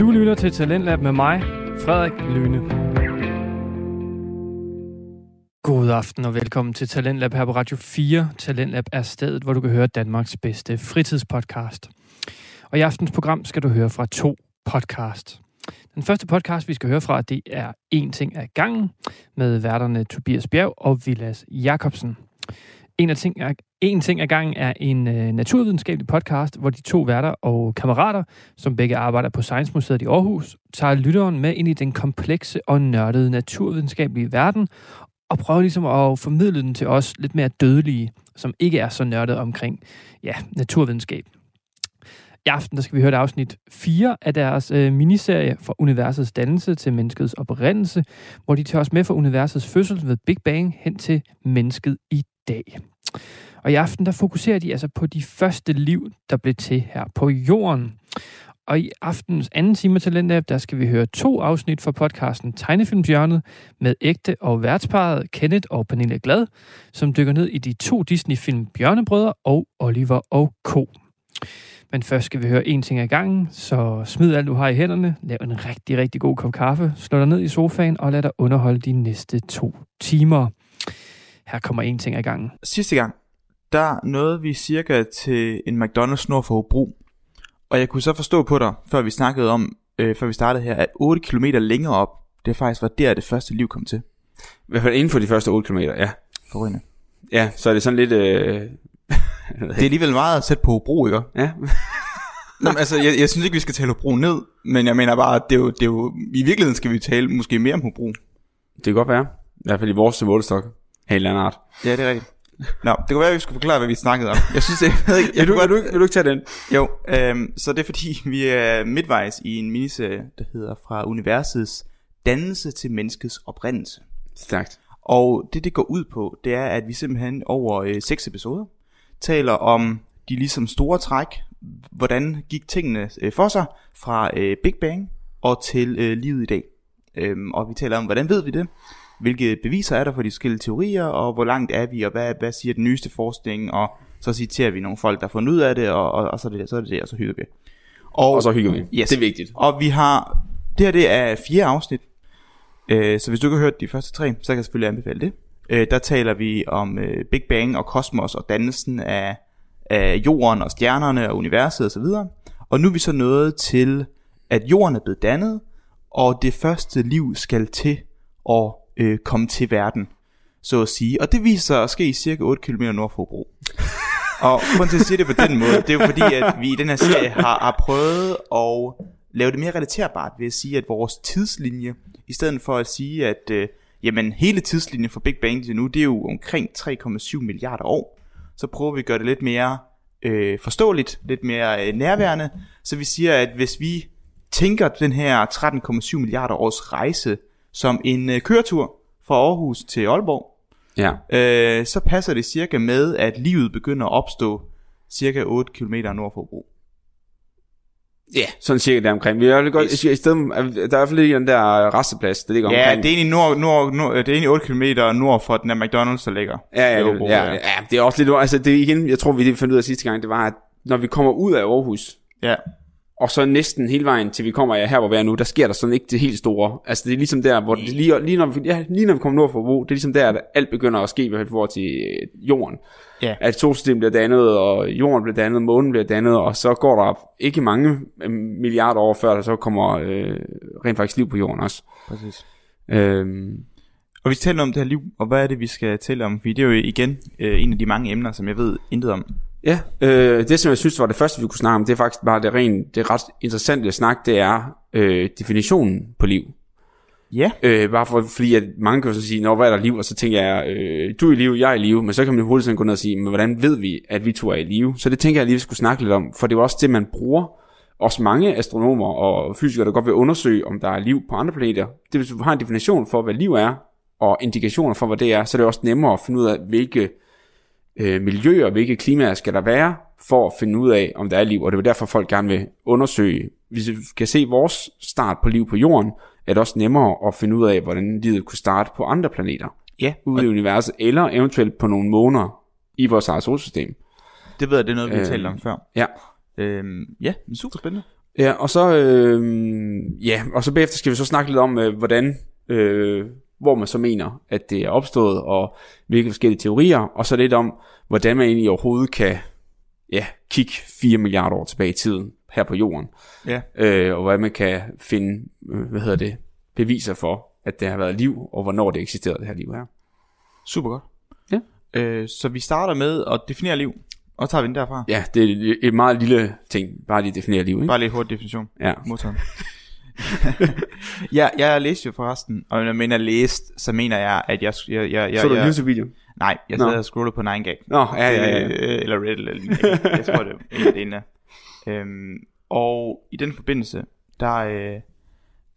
Du lytter til Talentlab med mig, Frederik Lyne. God aften og velkommen til Talentlab her på Radio 4. Talentlab er stedet, hvor du kan høre Danmarks bedste fritidspodcast. Og i aftens program skal du høre fra to podcast. Den første podcast, vi skal høre fra, det er En ting af gangen med værterne Tobias Bjerg og Vilas Jakobsen. En, af ting er, en ting ad gangen er en øh, naturvidenskabelig podcast, hvor de to værter og kammerater, som begge arbejder på Science Museet i Aarhus, tager lytteren med ind i den komplekse og nørdede naturvidenskabelige verden, og prøver ligesom at formidle den til os lidt mere dødelige, som ikke er så nørdet omkring ja, naturvidenskab. I aften der skal vi høre et afsnit 4 af deres øh, miniserie fra universets dannelse til menneskets oprindelse, hvor de tager os med fra universets fødsel ved Big Bang hen til mennesket i dag. Og i aften der fokuserer de altså på de første liv, der blev til her på jorden. Og i aftens anden time til Talentlab, der skal vi høre to afsnit fra podcasten Tegnefilmsjørnet med ægte og værtsparet Kenneth og Pernille Glad, som dykker ned i de to Disney-film Bjørnebrødre og Oliver og Co. Men først skal vi høre en ting ad gangen, så smid alt du har i hænderne, lav en rigtig, rigtig god kop kaffe, slå dig ned i sofaen og lad dig underholde de næste to timer. Her kommer en ting ad gangen. Sidste gang, der nåede vi cirka til en McDonald's nord for Hobro. Og jeg kunne så forstå på dig, før vi snakkede om, øh, før vi startede her, at 8 km længere op, det faktisk var der, det første liv kom til. I hvert fald inden for de første 8 km, ja. Forrygende. Ja, så er det sådan lidt... Øh... Det er alligevel meget tæt på Hobro, ikke? Ja. Nå, men altså, jeg, jeg synes ikke, vi skal tale Hobro ned, men jeg mener bare, at det er jo, det er jo, i virkeligheden skal vi tale måske mere om Hobro. Det kan godt være. I hvert fald i vores målestok. Helt anden art. Ja, det er rigtigt. Nå, det kan være, at vi skulle forklare, hvad vi snakkede om. Jeg synes, jeg ved ikke, jeg Vil du, kunne vil, du, ikke- vil du ikke tage den? Jo, øhm, så det er fordi, vi er midtvejs i en miniserie, der hedder Fra universets dannelse til menneskets oprindelse. Stærkt. Og det, det går ud på, det er, at vi simpelthen over øh, seks episoder taler om de ligesom store træk, hvordan gik tingene øh, for sig fra øh, Big Bang og til øh, livet i dag. Øhm, og vi taler om, hvordan ved vi det? Hvilke beviser er der for de forskellige teorier, og hvor langt er vi, og hvad, hvad siger den nyeste forskning, og så citerer vi nogle folk, der har fundet ud af det, og, og, og så, er det, så er det det, og så hygger vi. Og så hygger vi. Yes. Det er vigtigt. Og vi har, det her det er fire afsnit, øh, så hvis du ikke har hørt de første tre, så kan jeg selvfølgelig anbefale det. Øh, der taler vi om øh, Big Bang og kosmos og dannelsen af, af jorden og stjernerne og universet osv. Og nu er vi så nået til, at jorden er blevet dannet, og det første liv skal til at øh, komme til verden, så at sige. Og det viser sig at ske i cirka 8 km nord for Hobro. Og grunden til at sige det på den måde, det er jo fordi, at vi i den her serie har, har prøvet at lave det mere relaterbart ved at sige, at vores tidslinje, i stedet for at sige, at øh, jamen, hele tidslinjen for Big Bang til nu, det er jo omkring 3,7 milliarder år, så prøver vi at gøre det lidt mere øh, forståeligt, lidt mere øh, nærværende, så vi siger, at hvis vi tænker den her 13,7 milliarder års rejse som en øh, køretur fra Aarhus til Aalborg, Ja. øh, så passer det cirka med, at livet begynder at opstå cirka 8 km nord for Hobro. Ja, sådan cirka der omkring. Vi er godt, Yes. i stedet, der er i hvert fald lige den der resteplads, der ligger Ja, omkring. det er egentlig, nord, nord, nord, det er egentlig 8 km nord for den der McDonald's, der ligger. Ja, ja, Hobro, det, ja, ja, det er også lidt, altså det igen, jeg tror vi det fandt ud af sidste gang, det var, at når vi kommer ud af Aarhus, ja. Og så næsten hele vejen til vi kommer ja, her, hvor vi er nu, der sker der sådan ikke det helt store. Altså det er ligesom der, hvor det, lige, lige, når vi, ja, lige når vi kommer nord for Hobro, det er ligesom der, at alt begynder at ske, i forhold til øh, jorden. Ja. At solsystemet bliver dannet, og jorden bliver dannet, månen bliver dannet, og så går der ikke mange øh, milliarder år før, der så kommer øh, rent faktisk liv på jorden også. Præcis. Øhm, Og vi taler om det her liv, og hvad er det, vi skal tale om? Fordi det er jo igen øh, en af de mange emner, som jeg ved intet om. Ja, øh, det som jeg synes var det første, vi kunne snakke om, det er faktisk bare det rent, det ret interessante at snakke, det er øh, definitionen på liv. Ja. Øh, bare for, fordi at mange kan jo så sige, Nå, hvad er der liv? Og så tænker jeg, øh, du er i live, jeg er i live. Men så kan man hurtigt sådan gå ned og sige, men hvordan ved vi, at vi to er i live? Så det tænker jeg lige, vi skulle snakke lidt om. For det er jo også det, man bruger. Også mange astronomer og fysikere, der godt vil undersøge, om der er liv på andre planeter. Det hvis du har en definition for, hvad liv er, og indikationer for, hvad det er, så er det også nemmere at finde ud af, hvilke øh, miljøer, hvilke klimaer skal der være, for at finde ud af, om der er liv. Og det er derfor, folk gerne vil undersøge. Hvis vi kan se vores start på liv på jorden, er det også nemmere at finde ud af, hvordan livet kunne starte på andre planeter Ja, ude i universet, eller eventuelt på nogle måneder i vores eget solsystem. det ved jeg, det er noget, vi har Øh, talt om før. Ja. Øhm, ja, super spændende. Ja, og så, øh, ja, og så bagefter skal vi så snakke lidt om, øh, hvordan, øh, hvor man så mener, at det er opstået, og hvilke forskellige teorier, og så lidt om, hvordan man egentlig overhovedet kan ja, kigge 4 milliarder år tilbage i tiden her på jorden, Ja. øh, og hvordan man kan finde, øh, hvad hedder det, beviser for, at der har været liv, og hvornår det eksisterede, det her liv her. Super godt. Ja. Øh, så vi starter med at definere liv, og så tager vi den derfra. Ja, det er et meget lille ting, bare lige definere liv, ikke? Bare lige hurtig definition. Ja. Modtaget. ja, jeg læste jo forresten, og når jeg mener læst, så mener jeg, at jeg... jeg, jeg, jeg Så du en YouTube-video? Nej, jeg sad og scrollede på 9gag. Nå, ja, ja, ja. Øh, eller Reddit, eller jeg tror, det er en af. Øhm, og i den forbindelse, der, øh,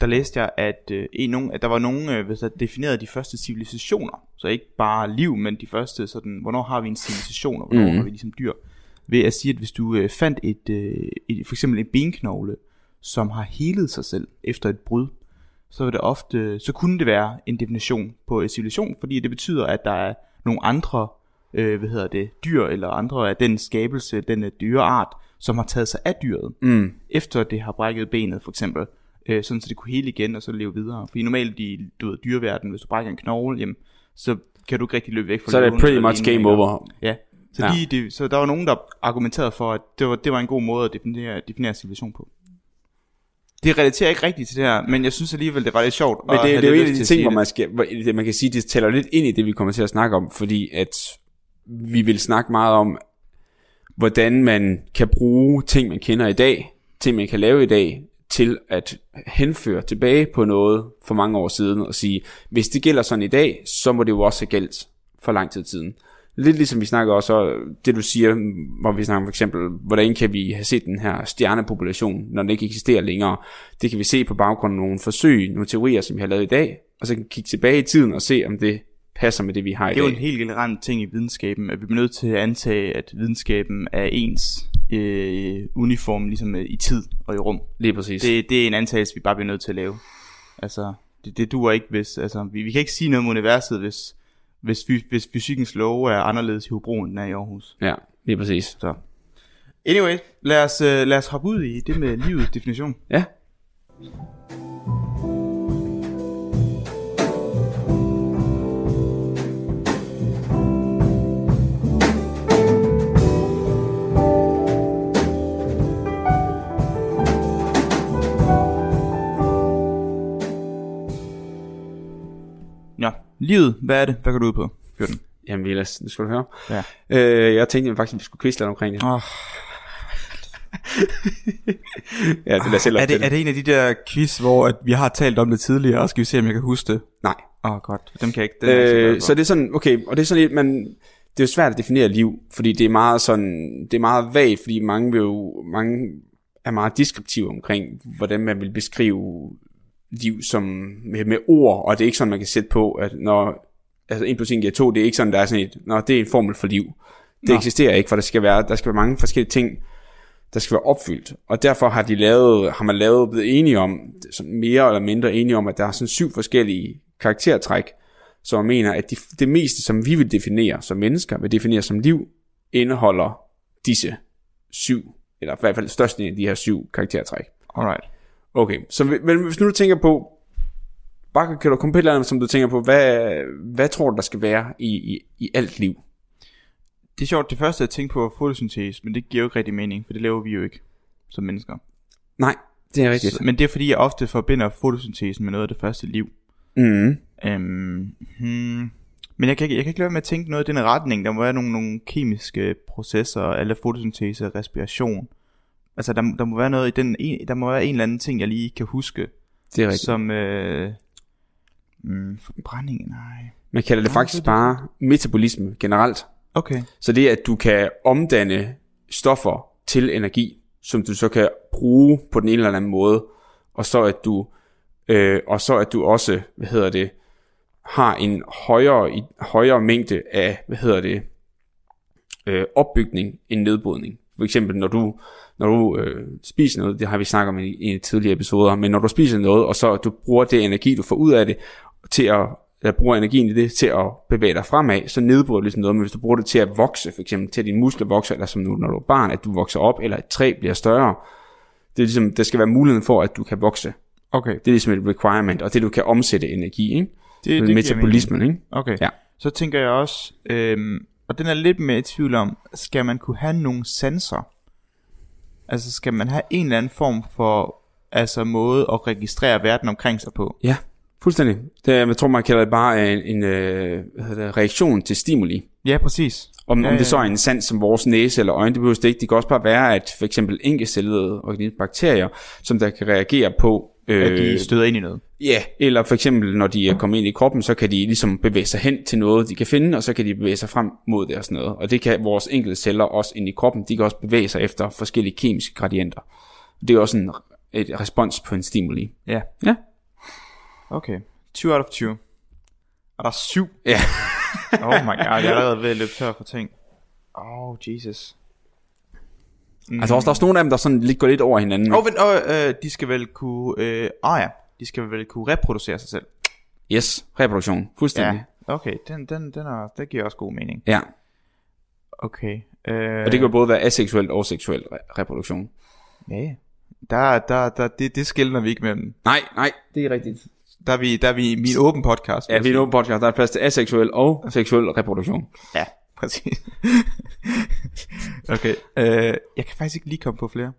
der læste jeg, at, øh, en, nogen, at der var nogen, øh, der definerede de første civilisationer. Så ikke bare liv, men de første sådan, hvornår har vi en civilisation, og hvornår mm. har vi ligesom dyr. Ved at sige, at hvis du øh, fandt et, øh, et, for eksempel en benknogle, som har helet sig selv efter et brud, så, er det ofte, så kunne det være en definition på civilisation, fordi det betyder, at der er nogle andre øh, hvad hedder det, dyr, eller andre af den skabelse, den øh, dyreart, som har taget sig af dyret, Mm. efter det har brækket benet for eksempel, øh, sådan så det kunne hele igen, og så leve videre. Fordi normalt i du ved, dyreverden, hvis du brækker en knogle, jamen, så kan du ikke rigtig løbe væk fra Så er det pretty much game over. Ja. Så, Ja. De, de, så der var nogen, der argumenterede for, at det var, det var en god måde at definere, definere civilisation på. Det relaterer ikke rigtigt til det her, men jeg synes alligevel, det var lidt sjovt. Men det, have det er jo en af de ting, hvor det. man, skal, hvor det, man kan sige, det taler lidt ind i det, vi kommer til at snakke om, fordi at vi vil snakke meget om, hvordan man kan bruge ting, man kender i dag, ting, man kan lave i dag, til at henføre tilbage på noget for mange år siden, og sige, hvis det gælder sådan i dag, så må det jo også have gældt for lang tid siden. Lidt ligesom vi snakker også, det du siger, hvor vi snakker for eksempel, hvordan kan vi have set den her stjernepopulation, når den ikke eksisterer længere. Det kan vi se på baggrund af nogle forsøg, nogle teorier, som vi har lavet i dag, og så kan vi kigge tilbage i tiden og se, om det passer med det, vi har i Det er jo en dag. helt generelt ting i videnskaben, at vi bliver nødt til at antage, at videnskaben er ens øh, uniform ligesom øh, i tid og i rum. Lige præcis. Det, det er en antagelse, vi bare bliver nødt til at lave. Altså, det, det duer ikke, hvis... Altså, vi, vi kan ikke sige noget om universet, hvis, hvis, hvis fysikkens love er anderledes i Hobro, end den er i Aarhus. Ja, lige præcis. Så. Anyway, lad os, øh, lad os hoppe ud i det med livets definition. Ja. Livet, hvad er det? Hvad går du ud på? 14. Jamen, Vilas, nu skal du høre. Ja. Øh, jeg tænkte faktisk, at vi skulle quizle omkring det. Oh, Ja, det er selv er, det, er det en af de der quiz, hvor at vi har talt om det tidligere, og skal vi se, om jeg kan huske det? Nej. Åh, oh, godt. Dem kan jeg ikke. Den jeg Øh, glad så det er sådan, okay, og det er sådan lidt, man, det er jo svært at definere liv, fordi det er meget sådan, det er meget vagt, fordi mange vil jo, mange er meget deskriptive omkring, hvordan man vil beskrive liv som med, med ord, og det er ikke sådan, man kan sætte på, at når, altså 1 plus 1 giver 2, det er ikke sådan, der er sådan et, når det er en formel for liv. Det Nå. eksisterer ikke, for der skal være, der skal være mange forskellige ting, der skal være opfyldt. Og derfor har de lavet, har man lavet blevet enige om, sådan mere eller mindre enige om, at der er sådan syv forskellige karaktertræk, som man mener, at de, det meste, som vi vil definere som mennesker, vil definere som liv, indeholder disse syv, eller i hvert fald størstedelen af de her syv karaktertræk. Alright. Okay, så men hvis nu du tænker på, bare kan du komme på et eller andet, som du tænker på, hvad, hvad tror du, der skal være i, i, i alt liv? Det er sjovt, det første jeg tænkte på var fotosyntese, men det giver jo ikke rigtig mening, for det laver vi jo ikke som mennesker. Nej, det er rigtigt. Så, men det er fordi, jeg ofte forbinder fotosyntesen med noget af det første liv. Mm. Øhm, hmm. Men jeg kan, ikke, jeg kan ikke lade være med at tænke noget i den retning. Der må være nogle, nogle kemiske processer, eller fotosyntese, respiration. Altså, der, der må være noget i den, en, der må være en eller anden ting, jeg lige kan huske, Det er rigtigt. som, øh, mm, forbrænding, nej. Man kalder det Nå, faktisk det det. bare metabolisme generelt. Okay. Så det er, at du kan omdanne stoffer til energi, som du så kan bruge på den ene eller anden måde, og så at du, øh, og så at du også, hvad hedder det, har en højere, i, højere mængde af, hvad hedder det, øh, opbygning end nedbrydning. For eksempel når du, når du øh, spiser noget, det har vi snakket om i, i tidligere episoder, men når du spiser noget, og så du bruger det energi, du får ud af det, til at, eller bruger energien i det til at bevæge dig fremad, så nedbryder du ligesom noget, men hvis du bruger det til at vokse, for eksempel til at dine muskler vokser, eller som nu, når du er barn, at du vokser op, eller et træ bliver større, Det er ligesom, der skal være muligheden for, at du kan vokse. Okay. Det er ligesom et requirement, og det du kan omsætte energi, ikke? Det, Det, metabolismen, ikke? Okay. Ja. Så tænker jeg også, øhm, og den er lidt mere i tvivl om, skal man kunne have nogle sanser? Altså skal man have en eller anden form for altså måde at registrere verden omkring sig på? Ja, fuldstændig. Det, jeg tror, man kalder det bare en, en øh, hvad hedder det, reaktion til stimuli. Ja, præcis. Om, Ja, om det så er en sans som vores næse eller øjne, det behøver det ikke. Det kan også bare være, at for eksempel enkecellede organisme, bakterier, som der kan reagere på... At de støder ind i noget. Ja, eller for eksempel når de er kommet ind i kroppen, så kan de ligesom bevæge sig hen til noget, de kan finde, og så kan de bevæge sig frem mod det og sådan noget. Og det kan vores enkelte celler også ind i kroppen, de kan også bevæge sig efter forskellige kemiske gradienter. Det er også en, et respons på en stimuli. Ja. Ja. Okay. 20 out of 20. Og der er 7. Ja. oh my god, jeg er allerede ved at løbe tør for ting. Oh, Jesus. Mm. Altså også, der er også nogle af dem, der sådan lidt går lidt over hinanden. Åh, vent, oh, øh, de skal vel kunne... Øh, oh ja, de skal vel kunne reproducere sig selv. Yes, reproduktion. Fuldstændig. Ja. Okay, den, den, den, er, det giver også god mening. Ja. Okay. Øh, Og det kan jo både være aseksuel og seksuel re- reproduktion. Ja, der, der, der, det, det skiller vi ikke mellem. Nej, nej, det er rigtigt. Der er vi, der er vi i min åben podcast. Ja, vi er en åben podcast, der er plads til aseksuel og seksuel reproduktion. Ja, præcis. okay, øh, jeg kan faktisk ikke lige komme på flere.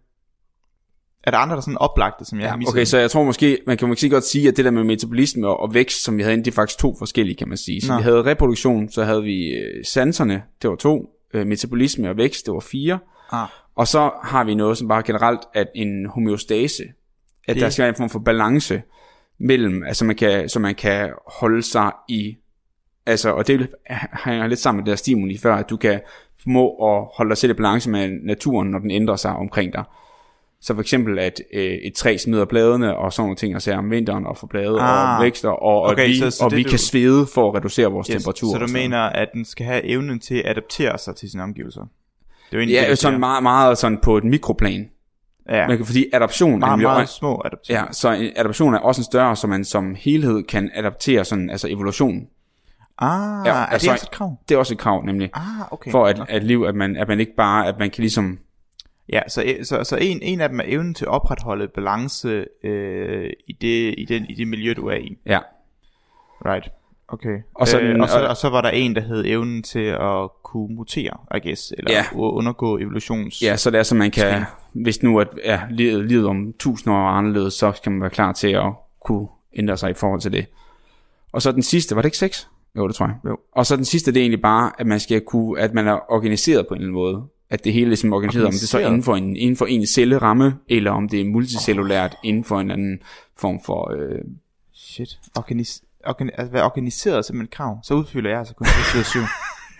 Er der andre, der er sådan oplagte, som jeg har misset? okay, så jeg tror måske, man kan måske godt sige, at det der med metabolisme og, og vækst, som vi havde inde, det er faktisk to forskellige, kan man sige. Så Nå. vi havde reproduktion, så havde vi øh, sanserne, det var to, øh, metabolisme og vækst, det var fire. Ah, Og så har vi noget som bare generelt, at en homeostase, at det... der skal være en form for balance mellem, altså man kan, så man kan holde sig i, altså, og det hænger lidt sammen med det der stimuli før, at du kan formå at holde dig selv i balance med naturen, når den ændrer sig omkring dig. Så for eksempel, at øh, et træ smider bladene og sådan nogle ting, og ser om vinteren og får blade Ah. og vækster, og, og Okay, vi, så- så og vi du- kan svede for at reducere vores yes. temperatur. Så du mener, at den skal have evnen til at adaptere sig til sine omgivelser? Det er jo Ja, det, sådan meget, meget sådan på et mikroplan. ja. Man kan, fordi adaption er meget, nemlig meget også- små adaptationer. Ja, så en adaptation er også en større, så man som helhed kan adaptere sådan, altså evolution. Ah, Ja, er altså- det også et krav? Det er også et krav, nemlig. Ah, okay. For at, at liv, at man, at man ikke bare, at man kan ligesom, Ja, så, så, så en, en af dem er evnen til at opretholde balance øh, i, det, i, den, i det miljø, du er i. ja, Right. Okay. Og så øh, og, så, og- så var der en, der hed evnen til at kunne mutere, I guess, eller Ja. ja. undergå evolutions... ja, så det er så man kan, Trin. hvis nu at ja, livet, livet om tusind år er anderledes, så skal man være klar til at kunne ændre sig i forhold til det. Og så den sidste, var det ikke seks? Jo, det tror jeg. Jo. Og så den sidste, det er egentlig bare, at man skal kunne, at man er organiseret på en eller anden måde. At det hele ligesom er organiseret, om det så er Organiseret? inden for en, inden for en celleramme, eller om det er multicellulært inden for en anden form for øh, Shit. Organis organi altså, være organiseret er simpelthen krav. Så udfylder jeg altså kun 27.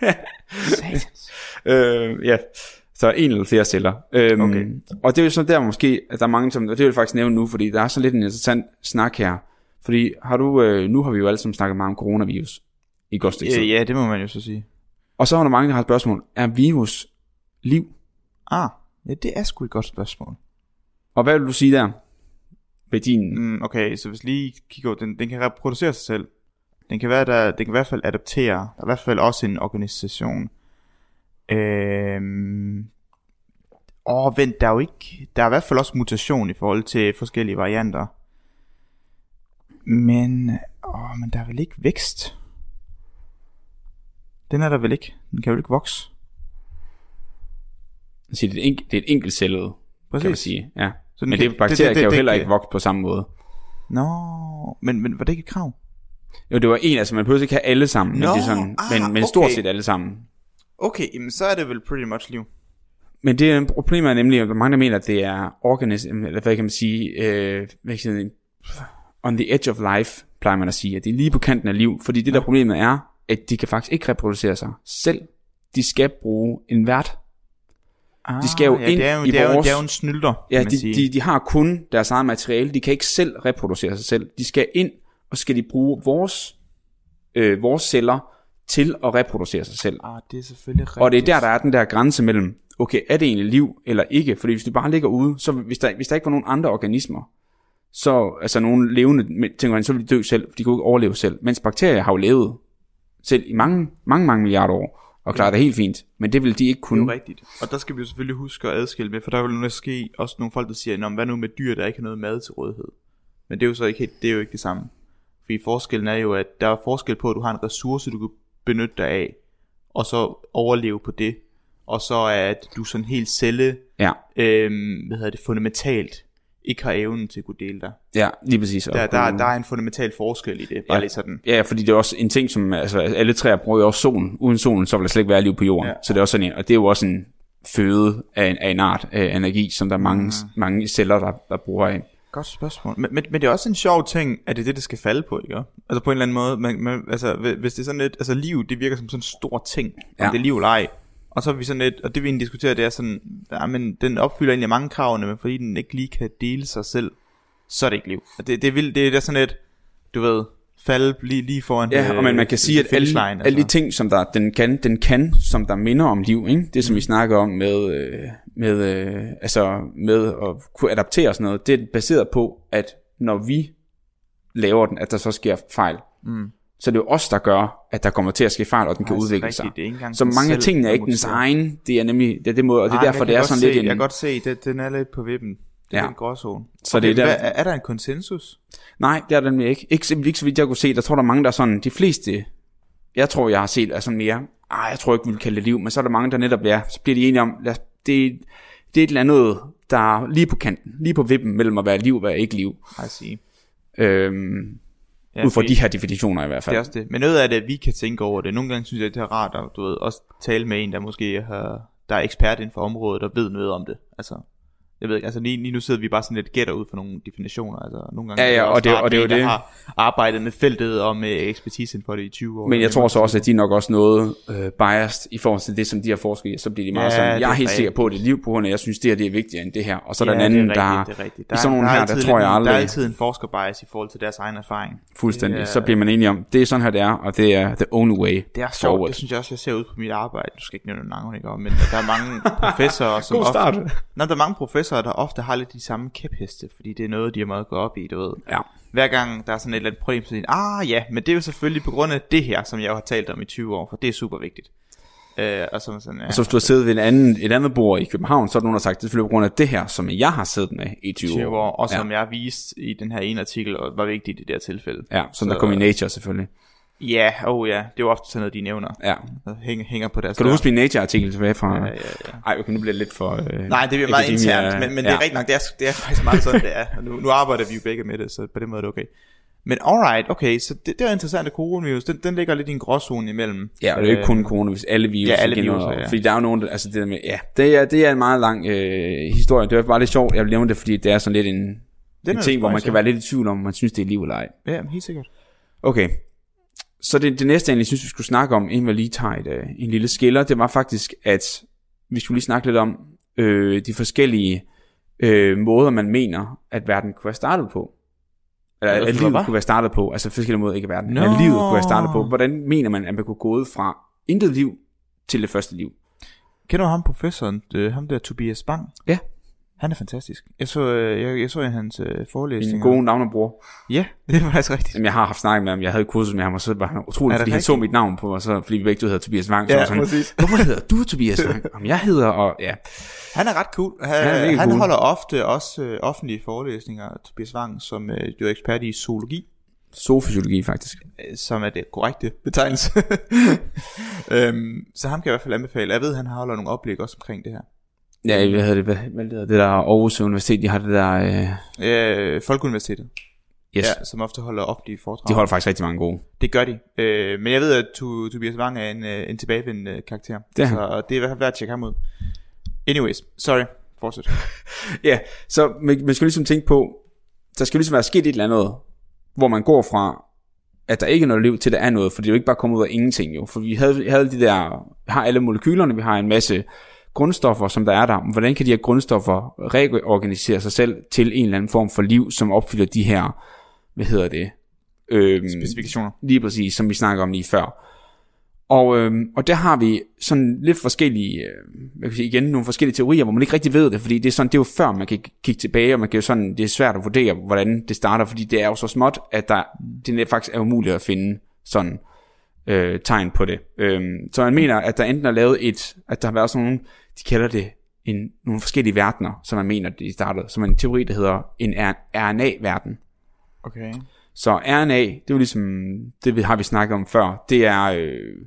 Satans. Øh, ja, så en eller flere celler. Øhm, Okay. Og det er jo så der måske, at der er mange, som, og det vil jeg faktisk nævne nu, fordi der er så lidt en interessant snak her. Fordi har du, øh, nu har vi jo alle sammen snakket meget om coronavirus i godt stykke ja, tid. ja, det må man jo så sige. Og så er der mange, der har et spørgsmål. Er virus liv? Ah, ja, det er sgu et godt spørgsmål. Og hvad vil du sige der? Ved din... Mm, okay, så hvis lige kigger over, den, den kan reproducere sig selv. Den kan, være, der, den kan i hvert fald adaptere. Der er i hvert fald også en organisation. Øhm, åh, vent, der er jo ikke... Der er i hvert fald også mutation i forhold til forskellige varianter. Men... Åh, men der er vel ikke vækst? Den er der vel ikke? Den kan vel ikke vokse? Altså, det, er et enk- det er et enkeltcellet, kan man Præcis. sige. Ja. Så Men kan- det, bakterier det- det- kan jo det- heller det- ikke vokse på samme måde. Nå, men, men var det ikke et krav? Jo, det var en, altså man behøver ikke have alle sammen, men, Nå, det er sådan, ah, men, men stort okay. set alle sammen. Okay, jamen så er det vel pretty much liv. Men det er problemet er nemlig, at mange der mener, at det er organism, eller hvad kan man sige, øh, hvad kan man sige, on the edge of life, plejer man at sige, at det er lige på kanten af liv, fordi det der problemet er, at de kan faktisk ikke reproducere sig selv. De skal bruge en vært. Ah, De skal jo ind det er jo, i det er jo, vores- det er jo en snylder, Ja, de, de, de har kun deres eget materiale, de kan ikke selv reproducere sig selv. De skal ind, og skal de bruge vores, øh, vores celler til at reproducere sig selv. Ah, det er selvfølgelig rigtigt. Og det er der, der er den der grænse mellem, okay, er det egentlig liv eller ikke? Fordi hvis du bare ligger ude, så hvis der, hvis der ikke var nogen andre organismer, så, altså nogle levende, tænker man, så ville de dø selv, for de kunne ikke overleve selv. Mens bakterier har jo levet selv i mange, mange, mange milliarder år, og klare det helt fint. Men det vil de ikke Det er kunne. jo rigtigt. Og der skal vi jo selvfølgelig huske at adskille med, for der vil jo måske også nogle folk, der siger, hvad nu med dyr, der ikke har noget mad til rådighed? Men det er jo så ikke, helt, det er jo ikke det samme. Fordi forskellen er jo, at der er forskel på, at du har en ressource, du kan benytte dig af, og så overleve på det. Og så er, at du sådan helt celle, Ja, øhm, hvad hedder det, fundamentalt, ikke har evnen til at kunne dele dig. ja, lige præcis. Der, der, der er en fundamental forskel i det, bare Ja. lige sådan. Ja, fordi det er også en ting, som altså, alle træer bruger jo også solen. Uden solen, så vil der slet ikke være liv på jorden. Ja. Ja. Så det er også sådan en, og det er jo også en føde af en, af en art af energi, som der er mange, Mm. mange celler, der, der bruger af. Godt spørgsmål. Men, men, men det er også en sjov ting, at det er det, det skal falde på, ikke? Altså på en eller anden måde. Man, man, altså, hvi- hvis det er sådan lidt... Altså liv, det virker som sådan en stor ting. Om Ja. det er liv eller ej. Og så er vi sådan lidt... Og det vi egentlig diskuterer, det er sådan... Ja, men den opfylder egentlig mange kravene, men fordi den ikke lige kan dele sig selv, så er det ikke liv. Og Det, det, er, vildt, det er sådan lidt... Du ved... Falde lige, lige foran... Ja, og men man kan sige, at alle, finishline, alle de altså. ting, som der, den, kan, den kan, som der minder om liv, ikke? det som vi snakker om med, øh, med, øh, altså med at kunne adaptere og sådan noget, det er baseret på, at når vi laver den, at der så sker fejl. Mm. Så det er jo os, der gør, at der kommer til at ske fejl, og den kan Faktisk udvikle rigtigt, sig. det Så mange af tingene er ikke dens egen, det er nemlig, det er det måde, og det er Nej, derfor, jeg det kan er sådan se, lidt en, Jeg kan godt se, det, den er lidt på vippen. Det er Ja. en gråzone. Så det er der- hvad, er der en konsensus? Nej, det er der nemlig ikke. Ikke, ikke så vidt jeg kunne se. Der tror der er mange, der er sådan, de fleste, jeg tror, jeg har set, er sådan mere, ah, jeg tror ikke, vi vil kalde det liv, men så er der mange, der netop er, så bliver de enige om, lad, os- det, det er et eller andet, der er lige på kanten, lige på vippen mellem at være liv og være ikke liv. I see. Øhm, Ja, ud fra de her definitioner i hvert Det fald. er også det. Men noget af det, vi kan tænke over det. Nogle gange synes jeg, det er rart at du ved, også tale med en, der måske har, der er ekspert inden for området, og ved noget om det. Altså, jeg ved ikke, altså lige, lige nu sidder vi bare sådan lidt gætter ud for nogle definitioner. Altså, nogle gange Ja, ja, er og det- og det er jo der det. har arbejdet med feltet og med ekspertise inden for det i 20 år. Men jeg tror er så også, at de er nok også noget øh, biased i forhold til det, som de har forsket i. Så bliver de meget Ja, sådan, jeg er er helt sikker på, at det er liv på grund af, jeg synes, det her det er vigtigere end det her. Og så er ja, der en anden, det er der rigtigt, det er rigtigt. i sådan nogle er her, der tror jeg aldrig- Der er altid en forskerbias i forhold til deres egen erfaring. fuldstændig, Det er- så bliver man enige om, det er sådan her, det er, og det er the only way Det er sjovt, forward. det synes jeg også, jeg ser ud på mit arbejde. Du skal ikke nævne navn, ikke? Men der er mange professorer, som God start. Ofte, der er mange professorer, der ofte har lidt de samme kæpheste, fordi det er noget, de har meget gå op i, du ved. Ja. Hver gang der er sådan et eller andet problem, så siger ah ja, men det er jo selvfølgelig på grund af det her, som jeg jo har talt om i 20 år, for det er super vigtigt. Øh, og så sådan, ja, Og så hvis du har siddet ved en anden, et andet bord i København, så er der nogen, der har sagt, det er selvfølgelig på grund af det her, som jeg har siddet med i 20, 20 år, og som ja. jeg viste i den her ene artikel, og var vigtigt i det her tilfælde. Ja, som der Så- kom i Nature selvfølgelig. Ja, oh ja, det er jo ofte sådan noget, de nævner. Ja. Der hænger, hænger på deres Kan du huske min Nature-artikel tilbage fra... Ja, ja, ja. Ej, okay, nu bliver det lidt for... Øh, Nej, det bliver meget internt, men, men det er ja. rigtigt nok, det er, det er faktisk meget sådan, det er. Nu, nu arbejder vi jo begge med det, så på den måde er det okay. Men alright, okay, så det, det er interessant, at coronavirus, den, den ligger lidt i en gråzone imellem. Ja, og det er jo ikke kun Øh, coronavirus, alle virus. Ja, alle og- ja. Fordi der er jo nogen, der, altså det der med, ja, det er, det er en meget lang øh, historie. Det er bare lidt sjovt, jeg vil nævne det, fordi det er sådan lidt en, Den en ting, hvor man kan være lidt i tvivl om, man synes, det er liv eller ej. Ja, helt sikkert. Okay, så det, det næste, jeg egentlig synes, vi skulle snakke om, inden vi lige tager et, øh, en lille skiller, det var faktisk, at vi skulle lige snakke lidt om øh, de forskellige øh, måder, man mener, at verden kunne være startet på. Eller at livet kunne være startet på. Altså forskellige måder, ikke verden. Nå. At livet kunne være startet på. Hvordan mener man, at man kunne gå ud fra intet liv til det første liv? Kender du ham professoren, det, ham der Tobias Bang? Ja. Han er fantastisk. Jeg så, øh, jeg, jeg så i hans øh, Min forelæsninger. gode navnebror. Ja, det var faktisk rigtigt. Jamen, jeg har haft snakket med ham. Jeg havde kursus med ham, og så var han utrolig, Er fordi han så rigtigt? mit navn på, og så, fordi vi begge to hedder Tobias Wang. så Ja, var sådan, præcis. Hvorfor hedder du Tobias Wang? Jamen, jeg hedder, og ja. Han er ret cool. Han, Han er han, cool. holder ofte også øh, offentlige forelæsninger, Tobias Wang, som øh, jo er ekspert i zoologi. Zoofysiologi, faktisk. øh, som er det korrekte betegnelse. øhm, så ham kan jeg i hvert fald anbefale. Jeg ved, han har holder nogle oplæg også omkring det her. Ja, hvad hedder det? Hvad, hvad hedder det der Aarhus Universitet? De har det der... Øh, Øh, Folkeuniversitetet, yes. ja, som ofte holder offentlige foredrag. De holder faktisk rigtig mange gode. Det gør de. Øh, men jeg ved, at tu, Tobias Wang er en, øh, en tilbagevendende karakter. Det. Så det er i hvert fald værd at tjekke ham ud. Anyways, sorry. Fortsæt. Ja, så man, man skal ligesom tænke på, der skal ligesom være sket et eller andet, hvor man går fra, at der ikke er noget liv, til der er noget, for det er jo ikke bare kommet ud af ingenting jo, for vi havde, havde de der, vi har alle molekylerne, vi har en masse grundstoffer, som der er der, hvordan kan de her grundstoffer reorganisere sig selv til en eller anden form for liv, som opfylder de her, hvad hedder det, øhm, Specifikationer. Lige præcis, som vi snakker om lige før. Og, øhm, og der har vi sådan lidt forskellige, øh, hvad kan jeg sige, igen, nogle forskellige teorier, hvor man ikke rigtig ved det, fordi det er sådan, det er jo før, man kan kigge tilbage, og man kan jo sådan, det er svært at vurdere, hvordan det starter, fordi det er jo så småt, at der, det faktisk er umuligt at finde sådan øh, tegn på det. Øhm, så man mener, at der enten er lavet et, at der har været sådan nogle, de kalder det en, nogle forskellige verdener, som man mener, de startede, som en teori, der hedder en RNA-verden. Okay. Så RNA, det er jo ligesom, det har vi snakket om før, det er, øh,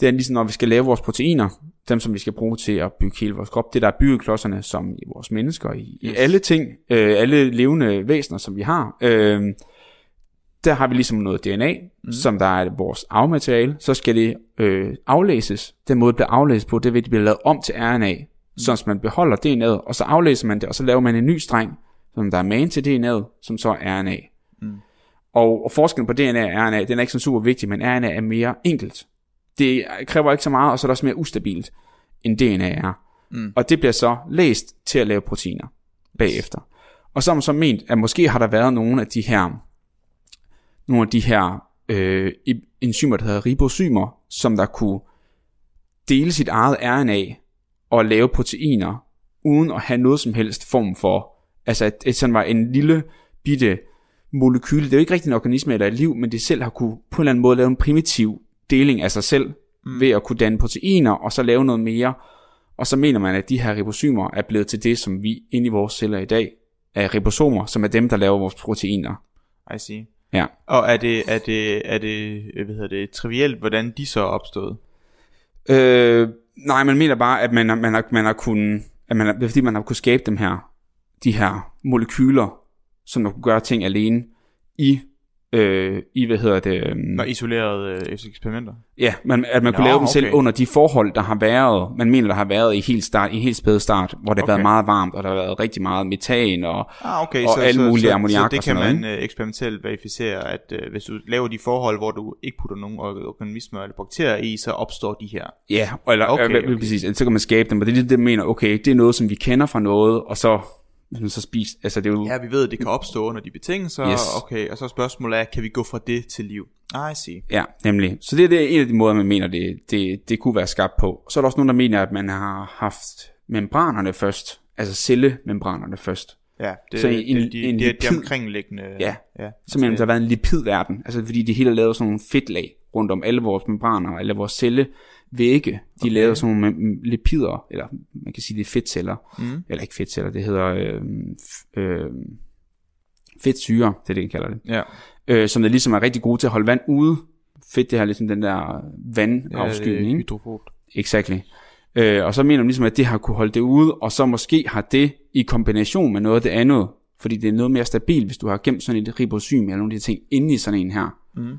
det er ligesom, når vi skal lave vores proteiner, dem som vi skal bruge til at bygge hele vores krop, det der er byggeklodserne, som i vores mennesker, i, yes. i alle ting, øh, alle levende væsener, som vi har, øh, der har vi ligesom noget DNA, mm. som der er vores arvemateriale, så skal det øh, aflæses. Den måde, det bliver aflæst på, det vil det blive lavet om til RNA, mm. så man beholder DNA'et, og så aflæser man det, og så laver man en ny streng, som der er man til DNA'et, som så er RNA. Mm. Og, og forskellen på DNA og RNA, den er ikke så super vigtig, men RNA er mere enkelt. Det kræver ikke så meget, og så er det også mere ustabilt, end DNA er. Mm. Og det bliver så læst til at lave proteiner bagefter. Og så har man så ment, at måske har der været nogle af de her, nogle af de her øh, enzymer, der hedder ribozymer, som der kunne dele sit eget RNA og lave proteiner, uden at have noget som helst form for, altså at, at sådan var en lille bitte molekyle. Det er jo ikke rigtig en organisme eller et liv, men det selv har kunne på en eller anden måde lave en primitiv deling af sig selv, mm. ved at kunne danne proteiner, og så lave noget mere. Og så mener man, at de her ribosomer er blevet til det, som vi inde i vores celler i dag er ribosomer, som er dem, der laver vores proteiner. I see. Ja. Og er det, er det, er det, hvad hedder det trivielt, hvordan de så er opstået? Øh, nej, man mener bare, at man, man, har, man har kunnet, at man, det er fordi man har kunnet skabe dem her, de her molekyler, som der kunne gøre ting alene i øh, i, hvad hedder det... Øh, Var isoleret øh, eksperimenter? Ja, man, at man kunne Nå, lave dem okay. selv under de forhold, der har været, man mener, der har været i helt, start, i helt spæde start, hvor det har okay. været meget varmt, og der har været rigtig meget metan og, ah, okay. og så, alle så, mulige så, ammoniak så det kan man øh, eksperimentelt verificere, at øh, hvis du laver de forhold, hvor du ikke putter nogen organismer eller bakterier i, så opstår de her. Ja, eller, okay, okay. okay. præcis, så kan man skabe dem, og det er det, det mener, okay, det er noget, som vi kender fra noget, og så man så spiser, altså det er jo... Ja, vi ved, at det kan opstå under de betingelser, yes. okay, og så spørgsmålet er, kan vi gå fra det til liv? I see. Ja, nemlig. Så det er det, en af de måder, man mener, det, det, det kunne være skabt på. Så er der også nogen, der mener, at man har haft membranerne først, altså cellemembranerne først. Ja, det, så en, det, de, en det, lipid, det omkringliggende... Ja, ja simpelthen der har været en lipidverden, altså fordi det hele er lavet sådan nogle fedtlag rundt om alle vores membraner, alle vores celle, vægge, de okay. lavede sådan nogle lipider, eller man kan sige, det er fedtceller, mm. eller ikke fedtceller, det hedder øh, øh, fedtsyre, det er det, de kalder det, ja. øh, som er ligesom er rigtig gode til at holde vand ude. Fedt, det har ligesom den der vandafskydning. Ja, hydrofot. Exactly. Øh, og så mener man ligesom, at det har kunne holde det ude, og så måske har det i kombination med noget af det andet, fordi det er noget mere stabilt, hvis du har gemt sådan et ribosym eller nogle af de ting inde i sådan en her. Mm.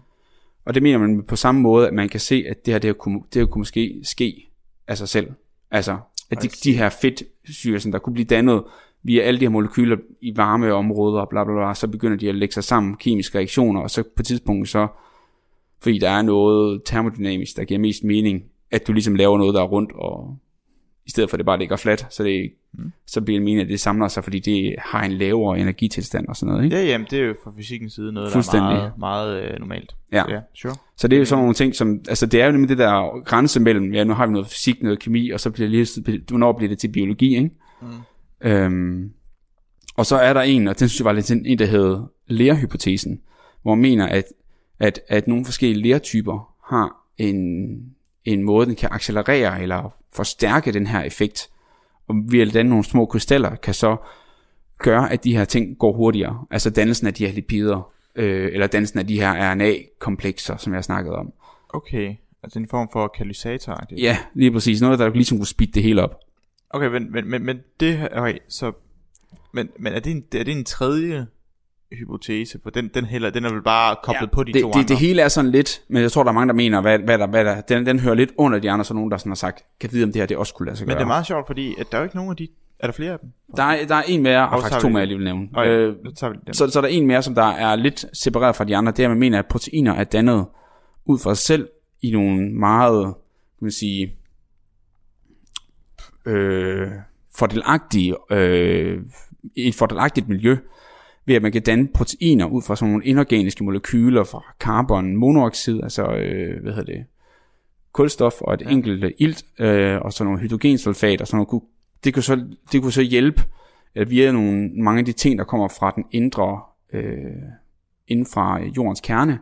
Og det mener man på samme måde, at man kan se, at det her, det her kunne, det her kunne måske ske af sig selv. Altså, at de, de her fedtsyre, der kunne blive dannet via alle de her molekyler i varme områder, og bla, bla, bla, så begynder de at lægge sig sammen, kemiske reaktioner, og så på et tidspunkt så, fordi der er noget termodynamisk, der giver mest mening, at du ligesom laver noget, der er rundt, og i stedet for at det bare ligger fladt, så, det, mm. så bliver meningen, at det samler sig, fordi det har en lavere energitilstand og sådan noget. Ikke? Ja, jamen, det er jo fra fysikkens side noget, der er meget, meget øh, normalt. Ja. ja, sure. Så det er jo sådan nogle ting, som, altså det er jo nemlig det der grænse mellem, ja, nu har vi noget fysik, noget kemi, og så bliver det lige, hvornår bliver det til biologi, ikke? Mm. Øhm, og så er der en, og den synes jeg var lidt en, der hedder lærhypotesen, hvor man mener, at, at, at nogle forskellige lærtyper har en, en måde, den kan accelerere eller forstærke den her effekt. Og at danne nogle små krystaller, kan så gøre, at de her ting går hurtigere. Altså dannelsen af de her lipider, øh, eller dannelsen af de her RNA-komplekser, som jeg snakkede om. Okay, altså en form for katalysator. Det. Ja, lige præcis. Noget, der ligesom kunne speede det hele op. Okay, men, men, men, men det, okay, så, men, men er, det en, er det en tredje hypotese, for den, den, heller, den er vel bare koblet ja, på de det, to det, andre. Det hele er sådan lidt, men jeg tror, der er mange, der mener, hvad, hvad der, hvad der, den, den hører lidt under de andre, så nogen, der sådan har sagt, kan vide, om det her det også kunne lade sig gøre. Men det er meget sjovt, fordi at der er jo ikke nogen af de, er der flere af dem? Der er, der er en mere, og faktisk to mere, jeg lige vil nævne. Øh, så, så, der er en mere, som der er lidt separeret fra de andre, det er, man mener, at proteiner er dannet ud fra sig selv i nogle meget, kan man sige, øh, fordelagtige, øh, et fordelagtigt miljø, ved at man kan danne proteiner ud fra sådan nogle inorganiske molekyler fra carbon monoxid, altså øh, hvad hedder det, kulstof og et ja. enkelt ilt, øh, og sådan nogle hydrogensulfat og sådan noget. Det kunne så, det kunne så hjælpe at via nogle, mange af de ting, der kommer fra den indre, øh, inden fra jordens kerne,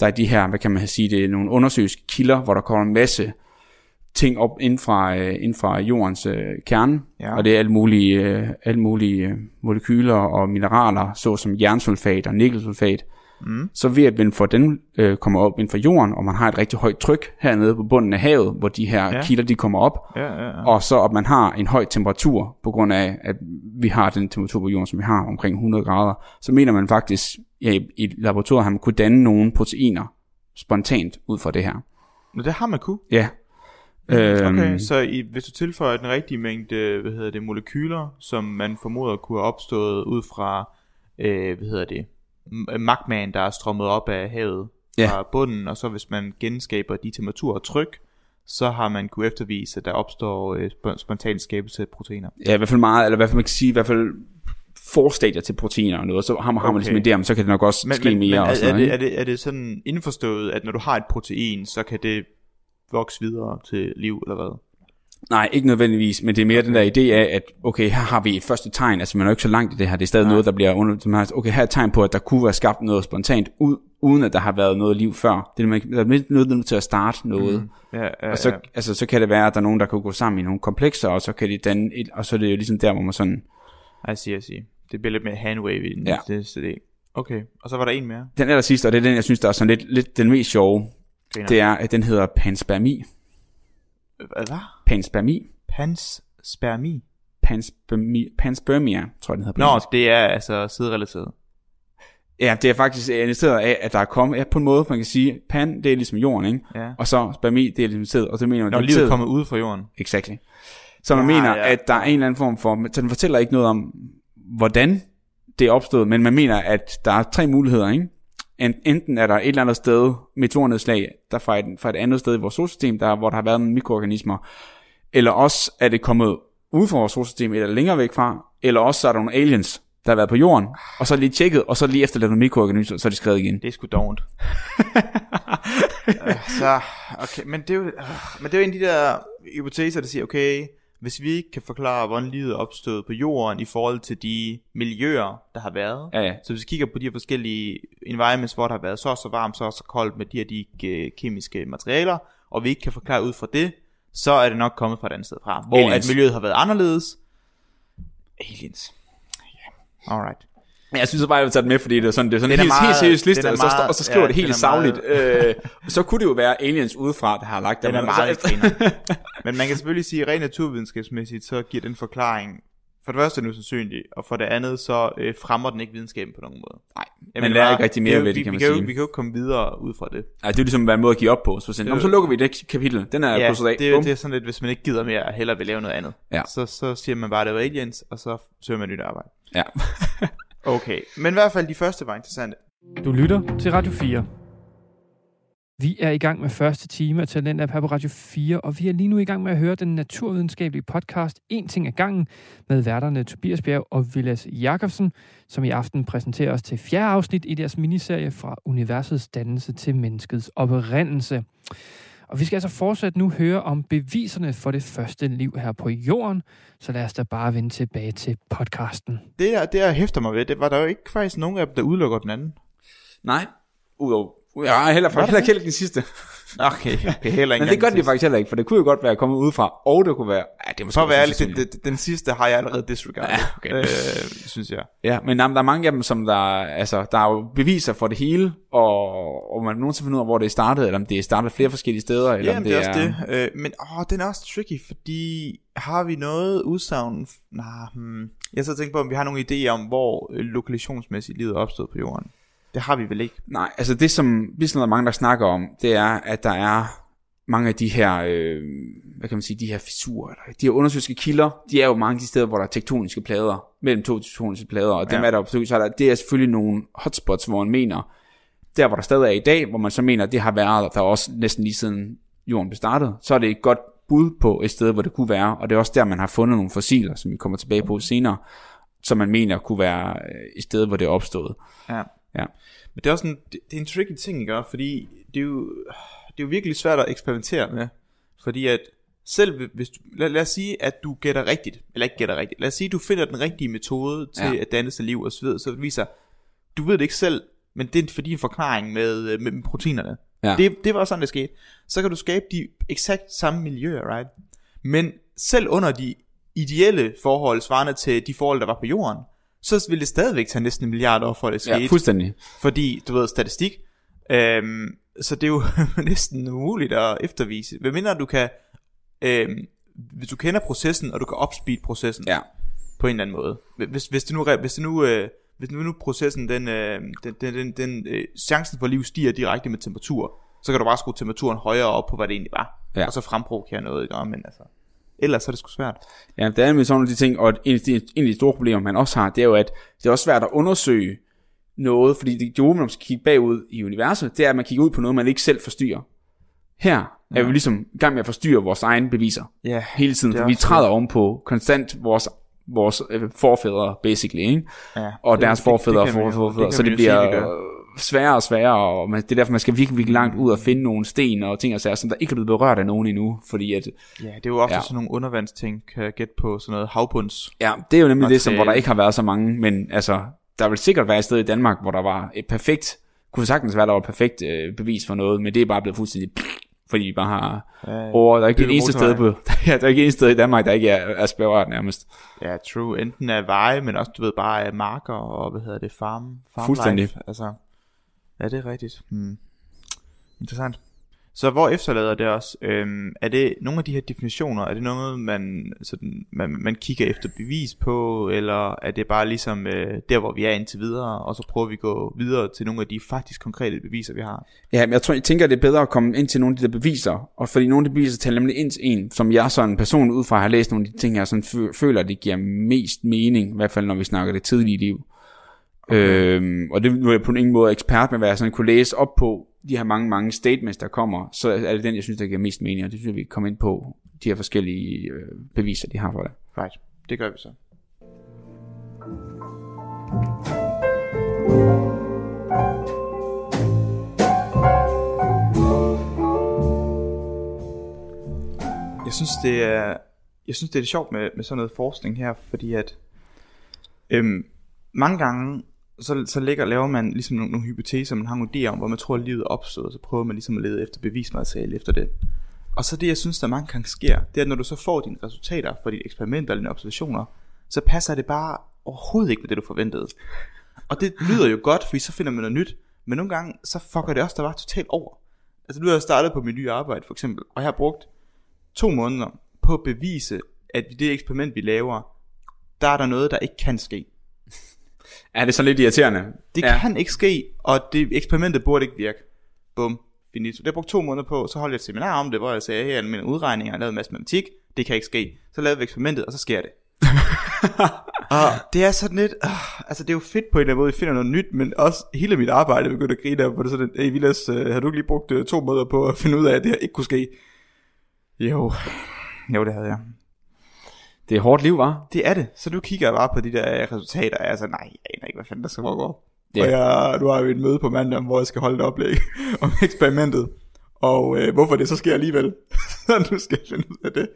Der er de her, hvad kan man sige, det er nogle undersøgelske kilder, hvor der kommer en masse ting op inden fra, øh, inden fra jordens øh, kerne, Ja. og det er alle mulige, øh, alle mulige øh, molekyler og mineraler, såsom jernsulfat og nikkelsulfat. Mm. Så ved at man får den øh, kommer op inden for jorden, og man har et rigtig højt tryk hernede på bunden af havet, hvor de her ja. kilder de kommer op, Ja, ja, ja. og så at man har en høj temperatur, på grund af, at vi har den temperatur på jorden, som vi har, omkring 100 grader, så mener man faktisk, ja, i, i laboratoriet har man kunne danne nogle proteiner spontant ud fra det her. Men det har man kunne. Ja. Okay, Øhm, så i, hvis du tilføjer den rigtige mængde, hvad hedder det, molekyler, som man formoder kunne have opstået ud fra, øh, hvad hedder det, magmaen, der er strømmet op af havet Ja. fra bunden, og så hvis man genskaber de temperatur og tryk, så har man kunne eftervise, at der opstår øh, sp- spontan skabelse af proteiner. ja, i hvert fald meget, eller i hvert fald man kan sige, i hvert fald forstadier til proteiner og noget, så har man, har man Okay. ligesom en idé om, så kan det nok også Men, ske men, mere men og sådan er, noget, det, er, det, er det sådan indforstået, at når du har et protein, så kan det vokse videre til liv, eller hvad? Nej, ikke nødvendigvis, men det er mere okay. den der idé af, at okay, her har vi et første tegn, altså man er jo ikke så langt i det her, det er stadig Nej. noget, der bliver under, okay, her er et tegn på, at der kunne være skabt noget spontant, ud, uden at der har været noget liv før. Det er, man, der er nødt til at starte noget, mm. Ja, ja, og så, ja. altså, så kan det være, at der er nogen, der kan gå sammen i nogle komplekser, og så kan de danne et, og så er det jo ligesom der, hvor man sådan, I see, I see. Det bliver lidt mere handwave i den Ja. næste del. Okay, og så var der en mere. den aller sidste, og det er den, jeg synes, der er sådan lidt, lidt den mest sjove, Griner. det er, at den hedder panspermi. Hvad? Panspermi. Panspermi? Panspermi. Panspermia, tror jeg, den hedder Nå, engelsk. det er altså siderelateret. Ja, det er faktisk analyseret af, at der er kommet, ja, på en måde, man kan sige, pan, det er ligesom jorden, ikke? Ja. Og så spermi, det er ligesom sæd, og så mener man, Når det er livet sæd. kommer ud fra jorden. Exactly. Så man Ja, mener, ja. at der er en eller anden form for, så den fortæller ikke noget om, hvordan det er opstået, men man mener, at der er tre muligheder, ikke? En- Enten er der et eller andet sted, meteornedslag, der fra et, fra et andet sted i vores solsystem, der, hvor der har været nogle mikroorganismer, eller også er det kommet ud fra vores solsystem, eller længere væk fra, eller også så er der nogle aliens, der har været på jorden, og så lige tjekket, og så lige efterladt nogle mikroorganismer, så er de skrevet igen. Det er sgu dovent. Øh, så, okay, men det, er jo, øh, men det er jo en af de der hypoteser, der siger, okay, hvis vi ikke kan forklare, hvordan livet er opstået på jorden i forhold til de miljøer, der har været, Ja, ja. så hvis vi kigger på de her forskellige environments, hvor der har været så og så varmt, så og så koldt med de her de øh, kemiske materialer, og vi ikke kan forklare ud fra det, så er det nok kommet fra et andet sted fra, hvor Aliens. at miljøet har været anderledes. Aliens. Ja, alright. Men jeg synes bare, jeg vil tage det med, fordi det er sådan, det er sådan Den en helt, meget- helt seriøs liste, den er og så, meget- og så skriver ja, det helt den savligt. Øh, så kunne det jo være aliens udefra, der har lagt Den dem. er meget. Men man kan selvfølgelig sige, at rent naturvidenskabsmæssigt, så giver den forklaring, for det første er den usandsynlig, og for det andet, så øh, fremmer den ikke videnskaben på nogen måde. Nej, Jeg man lærer ikke rigtig mere er jo- ved det, kan vi man kan Jo, sige. vi kan jo ikke komme videre ud fra det. Ej, det er jo ligesom en måde at give op på. Så, sådan, Det er "Nå, jo- så lukker vi det kapitel. Den er Ja, af. det, er- Bum. det er sådan lidt, hvis man ikke gider mere, og hellere vil lave noget andet. Ja. Så, så siger man bare, at det var aliens, og så søger man nyt arbejde. Ja. Okay, men i hvert fald de første var interessante. Du lytter til Radio 4. Vi er i gang med første time af Talentlab her på Radio 4, og vi er lige nu i gang med at høre den naturvidenskabelige podcast En ting ad gangen med værterne Tobias Bjerg og Vilas Jakobsen, som i aften præsenterer os til fjerde afsnit i deres miniserie fra universets dannelse til menneskets oprindelse. Og vi skal altså fortsat nu høre om beviserne for det første liv her på jorden, så lad os da bare vende tilbage til podcasten. Det, der, det jeg hæfter mig ved, det var der jo ikke faktisk nogen af dem, der udelukker den anden. Nej, udover. Ja, heller, Var det heller, heller ikke den sidste. Okay, okay heller ikke Men det gør de faktisk heller ikke, for det kunne jo godt være kommet udefra, og det kunne være... Ja, det er måske For at være ærlig, også det, det, den sidste har jeg allerede disregarded, Ja, okay. øh, synes jeg. Ja, men jamen, der er mange af dem, som der, altså, der er jo beviser for det hele, og, og man nogensinde finde ud af, hvor det er startet, eller om det er startet flere forskellige steder, eller Ja, om det er også det. Øh, men åh, den er også tricky, fordi har vi noget udsagn? Nej, hmm. Jeg så tænkt på, om vi har nogle idéer om, hvor øh, lokalisationsmæssigt livet er opstået på jorden. Det har vi vel ikke. Nej, altså det som, som der er mange, der snakker om, det er, at der er mange af de her, øh, hvad kan man sige, de her fissurer, eller de her undersøgelske kilder, de er jo mange af de steder, hvor der er tektoniske plader, mellem to tektoniske plader, og dem Ja. er der så er der, det er selvfølgelig nogle hotspots, hvor man mener, der hvor der stadig er i dag, hvor man så mener, at det har været der også næsten lige siden jorden blev startet, så er det et godt bud på et sted, hvor det kunne være, og det er også der, man har fundet nogle fossiler, som vi kommer tilbage på senere, som man mener kunne være øh, et sted, hvor det er opstået. Ja. Ja. Men det er også en, det, det er en tricky ting, ikke? Fordi det er, jo, det er jo virkelig svært at eksperimentere med. Fordi at selv hvis du, lad, lad os sige, at du gætter rigtigt, eller ikke gætter rigtigt, lad os sige, at du finder den rigtige metode til Ja. at danne sig liv og så videre, så det viser, du ved det ikke selv, Men det er fordi en forklaring med, øh, med med proteinerne. Ja. Det, det var sådan, det skete. Så kan du skabe de eksakt samme miljøer, right? Men selv under de ideelle forhold, svarende til de forhold, der var på jorden, så ville det stadigvæk tage næsten en milliard år, for det skete. Ja, fuldstændig. fordi, du ved, statistik. Øhm, så det er jo næsten umuligt at eftervise. Hvad mindre du kan, øhm, hvis du kender processen, og du kan opspeed processen Ja. på en eller anden måde. Hvis, hvis det nu, hvis det nu, øh, hvis nu, nu processen, den, øh, den, den, den, den øh, chancen for liv stiger direkte med temperatur, så kan du bare skrue temperaturen højere op på, hvad det egentlig var. Ja. Og så fremprovokere noget, ikke? Men altså, ellers er det sgu svært. Ja, det er nemlig sådan nogle af de ting, og en af de, en af de store problemer, man også har, det er jo, at det er også svært at undersøge noget, fordi det gode, når man skal kigge bagud i universet, det er, at man kigger ud på noget, man ikke selv forstyrrer. Her er vi ligesom i gang med at forstyrre vores egne beviser Ja, hele tiden, for vi træder ovenpå konstant vores vores øh, forfædre, basically, ikke? ja. Og Det- deres det- forfædre og forfædre, så det bliver sværere og sværere, og man, det er derfor, man skal virkelig, virkelig langt ud og finde nogle sten og ting og sager, som der ikke er blevet berørt af nogen endnu, fordi at, Ja, det er jo ofte Ja. sådan nogle undervandsting, kan jeg gætte på sådan noget havbunds. ja, det er jo nemlig det, som, hvor der Materiale. ikke har været så mange, men altså, der vil sikkert være et sted i Danmark, hvor der var et perfekt, kunne sagtens være, der var et perfekt øh, bevis for noget, men det er bare blevet fuldstændig, fordi vi bare har Ja, over, der er ikke et eneste sted på, ja, der er ikke et eneste sted i Danmark, der ikke er, er berørt nærmest. Ja, true. Enten af veje, men også, du ved, bare af marker og, hvad hedder det, farm, farm Fuldstændig. Life. Altså, ja, det er rigtigt. Hmm. Interessant. Så hvor efterlader det os? Øhm, er det nogle af de her definitioner, er det noget, man, sådan, man, man kigger efter bevis på, eller er det bare ligesom øh, der, hvor vi er indtil videre, og så prøver vi at gå videre til nogle af de faktisk konkrete beviser, vi har? Ja, men jeg, tror, jeg tænker, det er bedre at komme ind til nogle af de der beviser, og fordi nogle af de beviser taler nemlig ind til en, som jeg sådan person ud fra har læst nogle af de ting, jeg sådan fø- føler, det giver mest mening, i hvert fald når vi snakker det tidlige liv. Okay. Øhm, og det nu er jeg på ingen måde ekspert, men hvad jeg sådan kunne læse op på de her mange, mange statements, der kommer, så er det den, jeg synes, der giver mest mening, og det synes jeg, vi kan komme ind på, de her forskellige øh, beviser, de har for det. Right, det gør vi så. Jeg synes det er jeg synes det er sjovt med, med sådan noget forskning her, fordi at øhm, mange gange så, så ligger, laver man ligesom nogle, nogle hypoteser, man har nogle idéer om, hvor man tror, at livet er opstået, og så prøver man ligesom at lede efter bevismateriale efter det. Og så det, jeg synes, der mange gange sker, det er, at når du så får dine resultater fra dine eksperimenter eller dine observationer, så passer det bare overhovedet ikke med det, du forventede. Og det lyder jo godt, fordi så finder man noget nyt, men nogle gange, så fucker det også der bare totalt over. Altså nu har jeg startet på mit nye arbejde, for eksempel, og jeg har brugt to måneder på at bevise, at i det eksperiment, vi laver, der er der noget, der ikke kan ske. Er det så lidt irriterende? Det ja. ja. kan ikke ske, og det eksperimentet burde ikke virke. Bum. Finito. Det har brugt to måneder på, så holdt jeg et seminar om det, hvor jeg sagde, her er mine udregninger, jeg lavet en masse matematik, det kan ikke ske. Så lavede vi eksperimentet, og så sker det. og det er sådan lidt, øh, altså det er jo fedt på en eller anden måde, vi finder noget nyt, men også hele mit arbejde begyndte at grine af, hvor det er sådan, hey Vilas, øh, har du ikke lige brugt øh, to måneder på at finde ud af, at det her ikke kunne ske? Jo, jo det havde jeg. Det er hårdt liv, var. Det er det. Så nu kigger jeg bare på de der resultater, og jeg er så, nej, jeg aner ikke, hvad fanden der skal foregå. Ja. Og jeg, nu har vi et møde på mandag, hvor jeg skal holde et oplæg om eksperimentet. Og øh, hvorfor det så sker alligevel. Så nu skal jeg finde ud af det.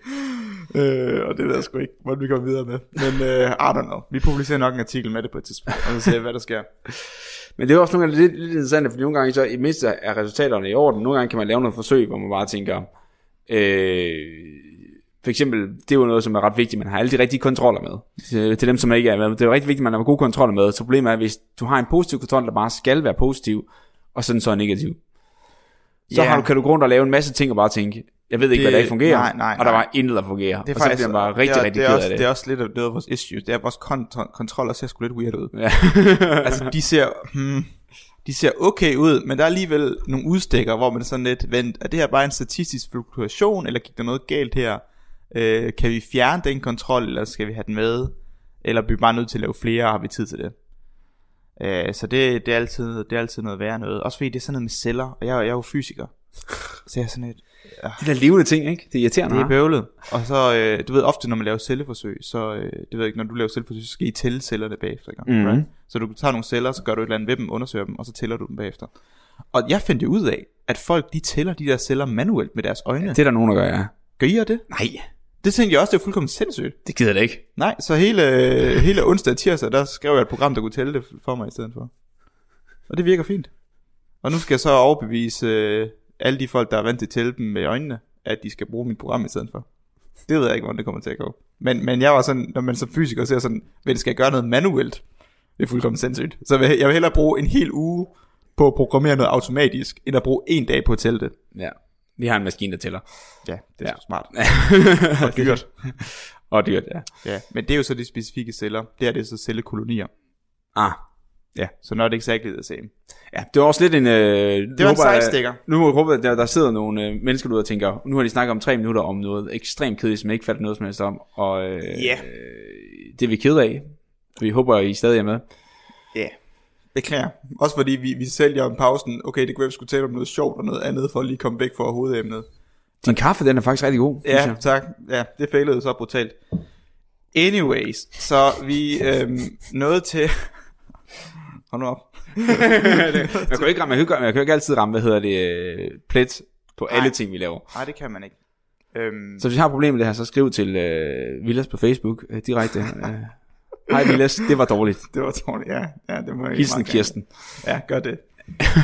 Øh, og det ved jeg sgu ikke, hvordan vi kommer videre med. Men øh, I don't know. Vi publicerer nok en artikel med det på et tidspunkt, og så ser vi, hvad der sker. Men det er også nogle gange lidt, lidt interessant, for nogle gange så i mindst er resultaterne i orden. Nogle gange kan man lave noget forsøg, hvor man bare tænker, øh, for eksempel, det er jo noget, som er ret vigtigt, man har alle de rigtige kontroller med. Til, til dem, som ikke er med. Det er jo rigtig vigtigt, at man har gode kontroller med. Så problemet er, hvis du har en positiv kontrol, der bare skal være positiv, og sådan så er negativ. Så Ja. har du, kan du gå rundt og lave en masse ting og bare tænke, jeg ved ikke, Det- hvad der ikke fungerer, nej, nej, og der nej. var intet, der fungerer. Det er og så bliver man bare rigtig, det er, rigtig det er ked også, af det. Det er også lidt af, det er vores issue. Det er vores kont- kontroller ser sgu lidt weird ud. Ja. altså de ser, hmm, de ser okay ud, men der er alligevel nogle udstikker, hvor man sådan lidt, vent, er det her bare en statistisk fluktuation, eller gik der noget galt her? Øh, kan vi fjerne den kontrol, eller skal vi have den med? Eller er vi bare nødt til at lave flere, og har vi tid til det? Øh, så det, det, er altid, det er altid noget værre noget. Også fordi det er sådan noget med celler, og jeg, jeg er jo fysiker. Så jeg er sådan lidt, De der levende ting, ikke? Det er irriterende, det er bøvlet. Og så, øh, du ved ofte, når man laver celleforsøg, så, øh, det ved jeg ikke, når du laver celleforsøg, så skal I tælle cellerne bagefter. Ikke? Mhm. Right? Så du tager nogle celler, så gør du et eller andet ved dem, undersøger dem, og så tæller du dem bagefter. Og jeg fandt jo ud af, at folk, de tæller de der celler manuelt med deres øjne. Det er der nogen, der gør, ja. Gør I det? Nej, Det tænkte jeg også, det var fuldkommen sindssygt. det gider det ikke. Nej, så hele, hele onsdag og tirsdag, der skrev jeg et program, der kunne tælle det for mig i stedet for. Og det virker fint. Og nu skal jeg så overbevise øh, alle de folk, der er vant til at tælle dem med øjnene, at de skal bruge mit program i stedet for. Det ved jeg ikke, hvordan det kommer til at gå. Men, men jeg var sådan, når man som fysiker ser sådan, men skal jeg gøre noget manuelt? Det er fuldkommen sindssygt. Så jeg vil hellere bruge en hel uge på at programmere noget automatisk, end at bruge en dag på at tælle det. Ja. Vi har en maskine, der tæller. Ja, det er Ja. ja. smart. og dyrt. og dyrt, ja. Ja, men det er jo så de specifikke celler. Det er det så cellekolonier. Ah, Så not exactly the same. Ja, det var også lidt en... Øh, Det var en sejstikker. Nu må jeg håbe, at der, der sidder nogle øh, mennesker derude og tænker, nu har de snakket om tre minutter om noget ekstremt kedeligt, som jeg ikke fatter noget som helst om. Og øh, Ja. øh, det er vi ked af. Vi håber, I stadig er med. Ja, beklager. Også fordi vi, vi sælger om pausen, okay, det kunne være, vi skulle tale om noget sjovt og noget andet, for at lige komme væk fra hovedemnet. Din kaffe, den er faktisk rigtig god. Ja, jeg. tak. Ja, det failede så brutalt. Anyways, så vi øhm, nåede til... Hold nu op. jeg kan ikke ramme, jeg kan, jeg kan ikke altid ramme, hvad hedder det, øh, plet på alle ting, vi laver. Nej, det kan man ikke. Øhm, Så hvis I har problemer med det her, så skriv til øh, Villas på Facebook øh, direkte. Øh, Hej Villas, det var dårligt. det var dårligt, ja. ja det må jeg Hilsen meget gerne. Kirsten. Ja, gør det.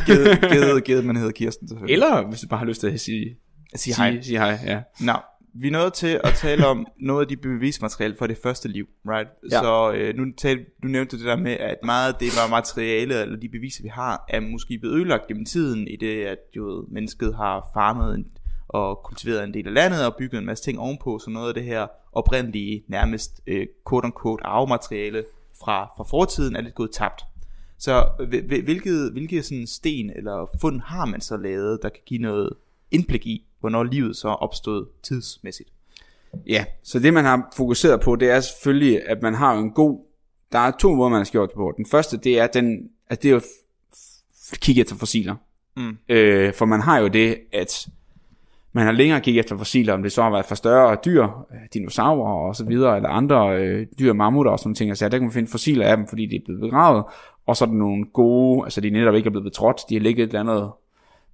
Givet, givet, givet man hedder Kirsten selvfølgelig. Eller hvis du bare har lyst til at sige, Sig hej. Sige, sige hej, ja. Nå, vi er nået til at tale om noget af de bevismateriale for det første liv, right? Ja. Så øh, nu, tal, du nævnte det der med, at meget af det var materiale, eller de beviser, vi har, er måske blevet ødelagt gennem tiden, i det, at jo, mennesket har farmet en, og kultiveret en del af landet, og bygget en masse ting ovenpå, så noget af det her oprindelige, nærmest øh, quote-unquote arvemateriale fra, fra fortiden er lidt gået tabt. Så hvil- hvil- hvilket, hvilke sådan sten eller fund har man så lavet, der kan give noget indblik i, hvornår livet så opstået tidsmæssigt? Ja, så det man har fokuseret på, det er selvfølgelig, at man har en god... Der er to måder, man har gjort det på. Den første, det er, den, at det er f- kigge efter fossiler. Mm. Øh, for man har jo det, at man har længere kigget efter fossiler, om det så har været for større dyr, øh, dinosaurer og så videre, eller andre øh, dyr, mammutter og sådan ting. Altså, der kan man finde fossiler af dem, fordi de er blevet begravet, og så er der nogle gode, altså de netop ikke er blevet betrådt, de har ligget et eller andet,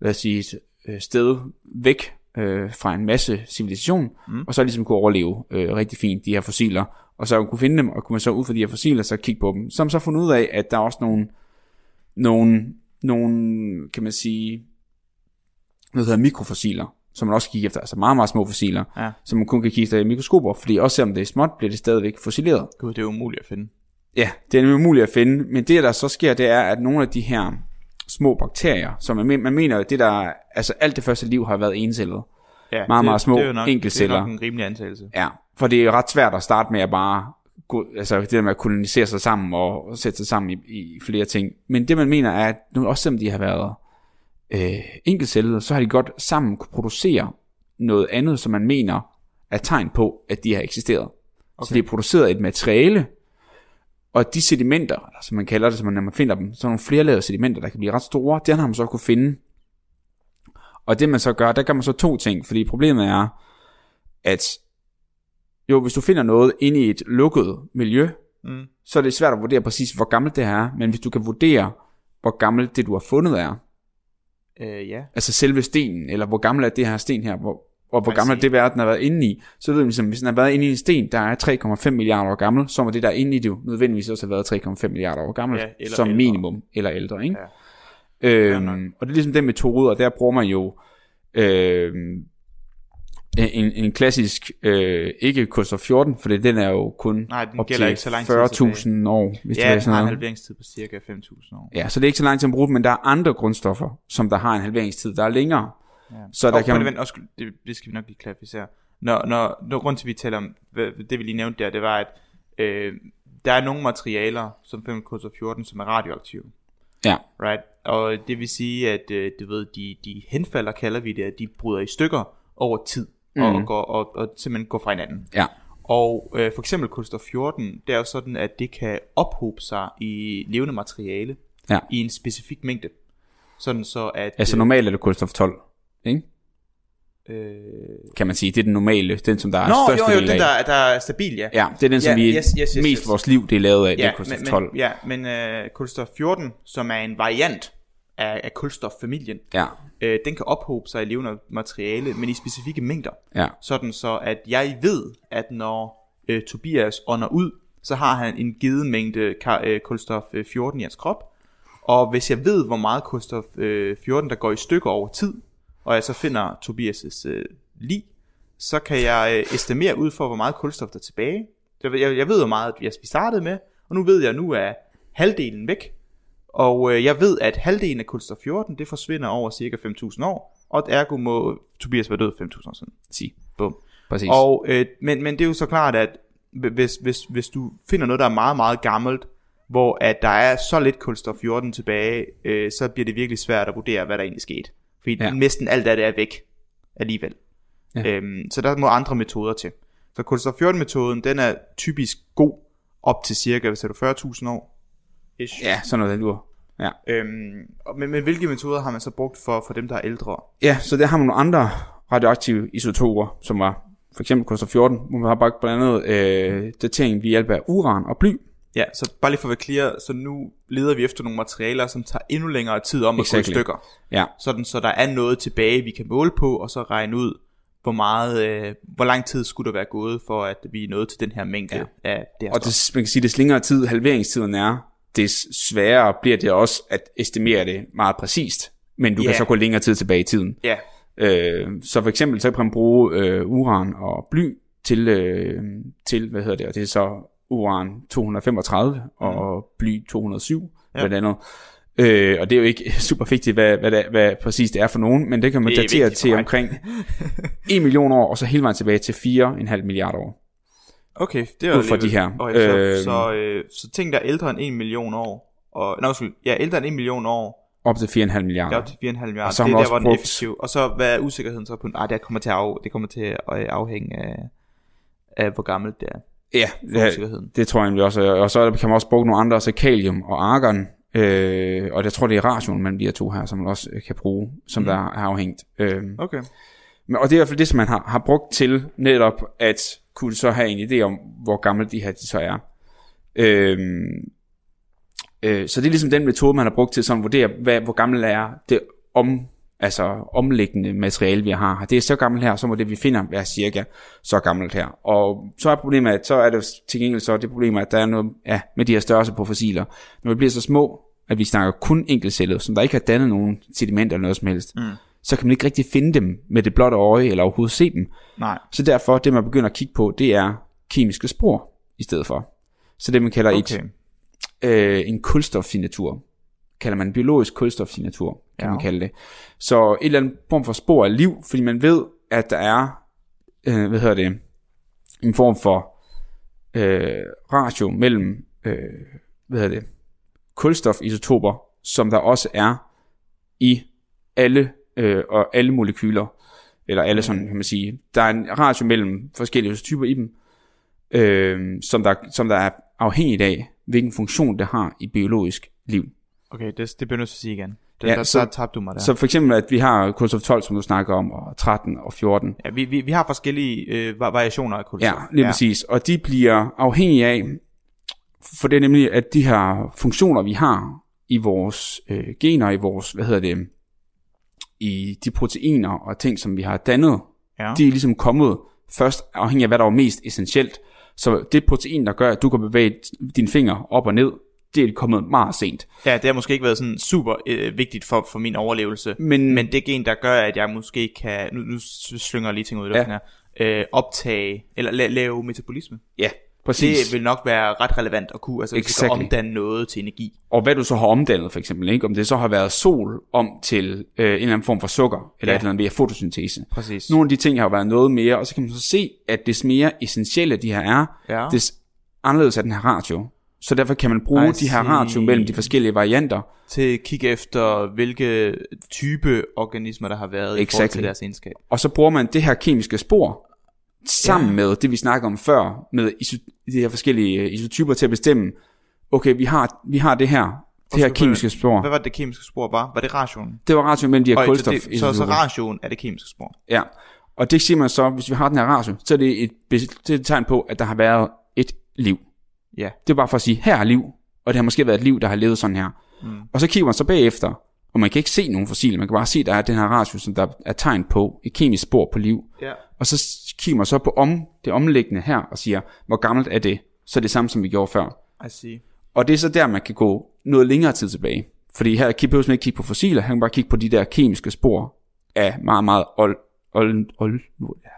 lad os sige, øh, sted væk øh, fra en masse civilisation, mm. og så ligesom kunne overleve øh, rigtig fint, de her fossiler. Og så kunne finde dem, og kunne man så ud fra de her fossiler, så kigge på dem. Så man så fundet ud af, at der er også nogle, nogle, nogle kan man sige, noget der hedder mikrofossiler, som man også kigger efter, altså meget, meget små fossiler, Ja. som man kun kan kigge efter i mikroskoper, fordi også selvom det er småt, bliver det stadigvæk fossileret. Gud, det er umuligt at finde. Ja, det er nemlig umuligt at finde, men det der så sker, det er, at nogle af de her små bakterier, som man, man mener, at det der, altså alt det første liv har været encellet. Ja, Meget, det, meget små det er nok, enkeltceller. Det er nok en rimelig antagelse. Ja, for det er ret svært at starte med at bare gå, altså det der med at kolonisere sig sammen og, og sætte sig sammen i, i flere ting. Men det man mener er, at nu, også selvom de har været øh, enkeltcellede, så har de godt sammen kunne producere noget andet, som man mener er tegn på, at de har eksisteret. Okay. Så de har produceret et materiale, og de sedimenter, som man kalder det, som man, når man finder dem, så er nogle flerlavede sedimenter, der kan blive ret store, den har man så kunne finde. Og det man så gør, der gør man så to ting, fordi problemet er, at jo, hvis du finder noget inde i et lukket miljø, Mm. så er det svært at vurdere præcis, hvor gammelt det her er, men hvis du kan vurdere, hvor gammelt det du har fundet er, Øh, ja. altså selve stenen, eller hvor gammel er det her sten her, hvor, og hvor gammel er det verden har været inde i, så ved man ligesom, hvis den har været inde i en sten, der er 3,5 milliarder år gammel, så må det der er inde i det jo nødvendigvis også have været 3,5 milliarder år gammelt, Ja, som ældre. minimum, eller ældre, ikke? Ja. Øhm, og det er ligesom den metode, og der bruger man jo øhm, en, en klassisk, øh, ikke kulstof 14, for den er jo kun Nej, den op gælder til ikke så lang tid 40.000 år, hvis det Ja, er den sådan har en halveringstid på cirka 5.000 år. Ja, så det er ikke så lang tid at bruge, men der er andre grundstoffer, som der har en halveringstid, der er længere. Ja. Så der og, kan man... vent, også, det, det skal vi nok lige klarificere. Når, når, når grund til, at vi taler om, det vi lige nævnte der, det var, at øh, der er nogle materialer, som 5K14, som er radioaktive. Ja, Right? Og det vil sige, at øh, du ved, de, de henfalder, kalder vi det, at de bryder i stykker over tid, mm. og, går, og, og simpelthen går fra hinanden. ja, Og øh, for eksempel kulstof 14, det er jo sådan, at det kan ophobe sig i levende materiale ja. i en specifik mængde. Sådan så at... Altså normalt er det kulstof 12, ikke? øh, kan man sige. Det er den normale, den som der er Nå, største jo, jo, den af. der, der er stabil, ja. Ja, det er den, som Ja, vi yes, yes, yes, mest yes. vores liv det er lavet af, det er kulstof men, 12. Men, ja, men øh, kulstof 14, som er en variant af, af kulstoffamilien, Ja, øh, den kan ophobe sig i levende materiale, men i specifikke mængder. ja, Sådan så, at jeg ved, at når øh, Tobias ånder ud, så har han en givet mængde ka- øh, kulstof øh, 14 i hans krop, Og hvis jeg ved, hvor meget kulstof øh, 14, der går i stykker over tid, og jeg så finder Tobias' øh, lig, så kan jeg øh, estimere ud for, hvor meget kulstof der er tilbage. Jeg, jeg, jeg ved, hvor meget vi startede med, og nu ved jeg, at nu er halvdelen væk. Og øh, jeg ved, at halvdelen af kulstof 14, det forsvinder over cirka 5.000 år, og ergo må Tobias være død 5.000 år siden. Sige. Bum. Præcis. Og, øh, men, men det er jo så klart, at hvis, hvis, hvis du finder noget, der er meget, meget gammelt, hvor at der er så lidt kulstof 14 tilbage, øh, så bliver det virkelig svært at vurdere, hvad der egentlig skete. Fordi Ja. næsten alt af det er væk alligevel. Ja. Øhm, så der må andre metoder til. Så kulstof 14 metoden, den er typisk god op til cirka, hvad siger du, 40.000 år? Ish. Ja, sådan noget, den lur. Ja. Øhm, og- men, men hvilke metoder har man så brugt for, for dem, der er ældre? ja, så der har man nogle andre radioaktive isotoper, som var for eksempel kulstof 14, hvor man har brugt blandt andet øh, datering ved hjælp af uran og bly. Ja, så bare lige for at være clear, så nu leder vi efter nogle materialer, som tager endnu længere tid om at gå Exactly. i stykker. Ja, Sådan, så der er noget tilbage, vi kan måle på, og så regne ud, hvor meget, øh, hvor lang tid skulle der være gået, for at vi er nået til den her mængde Ja. af det her og stof. det, man kan sige, des længere tid halveringstiden er, des sværere bliver det også at estimere det meget præcist. Men du Ja. kan så gå længere tid tilbage i tiden. Ja, Øh, så for eksempel, så kan man bruge øh, uran og bly til, øh, til, hvad hedder det, og det er så uran 235 og bly 207, Mm. Ja. blandt andet. Øh, og det er jo ikke super vigtigt, hvad, hvad, det, hvad præcis det er for nogen, men det kan man Det er datere til omkring 1 million år, og så hele vejen tilbage til 4,5 milliarder år. Okay, det er Ud fra de her. Okay, så, Øhm. så, øh, så ting, der er ældre end 1 million år, og, nej, undskyld, ja, ældre end 1 million år, Op til 4,5 ja. milliarder. op til 4,5 milliarder, Og så det er der, hvor den brugt- effektiv. Og så, hvad er usikkerheden så på? Ah, det kommer til at, af, det kommer til at øh, afhænge af, af, hvor gammelt det er. Ja, ja, usikkerheden. det tror jeg egentlig også. Og så kan man også bruge nogle andre, så kalium og argon. Øh, og jeg tror, det er ration mellem de her to her, som man også øh, kan bruge, som mm. der er afhængt. Øh, Okay. Men, og det er i hvert fald det, som man har, har brugt til netop at kunne så have en idé om, hvor gamle de her de så er. Øhm, øh, så det er ligesom den metode, man har brugt til sådan at vurdere, hvad, hvor gammel er det om, altså omliggende materiale, vi har. Det er så gammelt her, så må det, vi finder, være cirka så gammelt her. Og så er problemet, at så er det til gengæld så det problem, at der er noget ja, med de her størrelse på fossiler. Når vi bliver så små, at vi snakker kun enkeltcellet, som der ikke har dannet nogen sediment eller noget som helst, mm så kan man ikke rigtig finde dem med det blotte øje, eller overhovedet se dem. Nej. Så derfor, det man begynder at kigge på, det er kemiske spor i stedet for. Så det man kalder Okay. et, øh, en kulstofsignatur, kalder man en biologisk kulstofsignatur, kan Ja. man kalde det. Så et eller andet form for spor af liv, fordi man ved, at der er, øh, hvad hedder det, en form for øh, ratio mellem, øh, hvad hedder det, kulstofisotoper, som der også er i alle, øh, og alle molekyler, eller alle sådan, kan man sige. Der er en ratio mellem forskellige typer i dem, øh, som, der, som der er afhængigt af, hvilken funktion det har i biologisk liv. Okay, det, det bliver nødt til at sige igen. Det, Ja, der, så- der tabte du mig der. Så for eksempel, at vi har kulstof 12, som du snakker om, og 13 og 14. ja, vi, vi, vi har forskellige øh, va- variationer af kulstof. Ja, lige ja. præcis. Og de bliver afhængige af, for det er nemlig, at de her funktioner, vi har i vores øh, gener, i vores, hvad hedder det, i de proteiner og ting, som vi har dannet, Ja. de er ligesom kommet først afhængig af, hvad der var mest essentielt. Så det protein, der gør, at du kan bevæge dine fingre op og ned, det er kommet meget sent. ja, det har måske ikke været sådan super øh, vigtigt for, for min overlevelse. Men, Men det gen, der gør, at jeg måske kan, nu, nu slynger jeg lige ting ud i luften Ja. her, øh, optage, eller la- lave metabolisme. ja, præcis. Det vil nok være ret relevant at kunne, altså hvis du Exactly. omdanne noget til energi. og hvad du så har omdannet for eksempel, ikke? om det så har været sol om til øh, en eller anden form for sukker, eller Ja. et eller andet via fotosyntese. Præcis. Nogle af de ting har været noget mere, og så kan man så se, at des mere essentielle de her er, Ja. des anderledes er den her ratio. Så derfor kan man bruge de her ratio mellem de forskellige varianter. Til at kigge efter, hvilke type organismer, der har været i forhold Exactly. til deres egenskab. Og så bruger man det her kemiske spor, sammen ja. med det, vi snakkede om før, med iso, de her forskellige øh, isotyper til at bestemme, okay, vi har, vi har det her, det her kemiske spor. Hvad var det, det kemiske spor var? Var det rationen? Det var ratio mellem de her kulstof. så, det, så, så ration er det kemiske spor. Ja, og det siger man så, hvis vi har den her ratio, så er det et, det er et tegn på, at der har været et liv. Ja. Det er bare for at sige, her er liv, og det har måske været et liv, der har levet sådan her. Mm. Og så kigger man så bagefter, og man kan ikke se nogen fossiler, man kan bare se, at der er den her ratio, som der er tegn på, et kemisk spor på liv. Ja. Og så kigger man så på om, det omliggende her, og siger, hvor gammelt er det? Så er det samme, som vi gjorde før. I see. Og det er så der, man kan gå noget længere tid tilbage. Fordi her behøver man ikke kigge på fossiler, han kan bare kigge på de der kemiske spor af meget, meget old, old, old,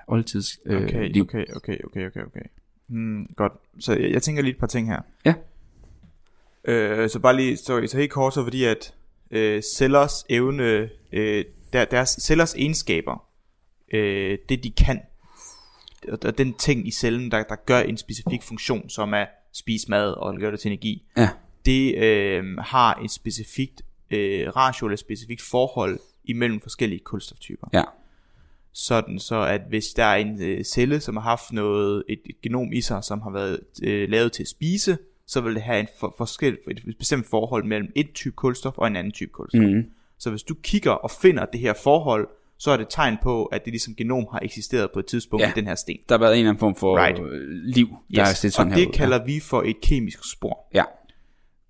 oldtids øh, Okay, liv. okay, okay, okay, okay, okay. Hmm, godt. Så jeg, jeg tænker lige et par ting her. Ja. Øh, så bare lige, så, så helt kort, så fordi at øh, cellers evne, øh, der, deres cellers egenskaber, øh, det de kan, og den ting i cellen, der, der gør en specifik funktion, som er spise mad og gøre det til energi, Ja, det øh, har et specifikt øh, ratio eller et specifikt forhold imellem forskellige kulstoftyper. ja, Sådan så, at hvis der er en øh, celle, som har haft noget, et, et genom i sig, som har været øh, lavet til at spise, så vil det have en for, forskel, et bestemt forhold mellem et type kulstof og en anden type kulstof. mm, Så hvis du kigger og finder det her forhold, så er det et tegn på, at det ligesom genom har eksisteret på et tidspunkt Ja. i den her sten. der har været en eller anden form for Right. right. liv, der er set sådan og det ud. kalder vi for et kemisk spor. Ja,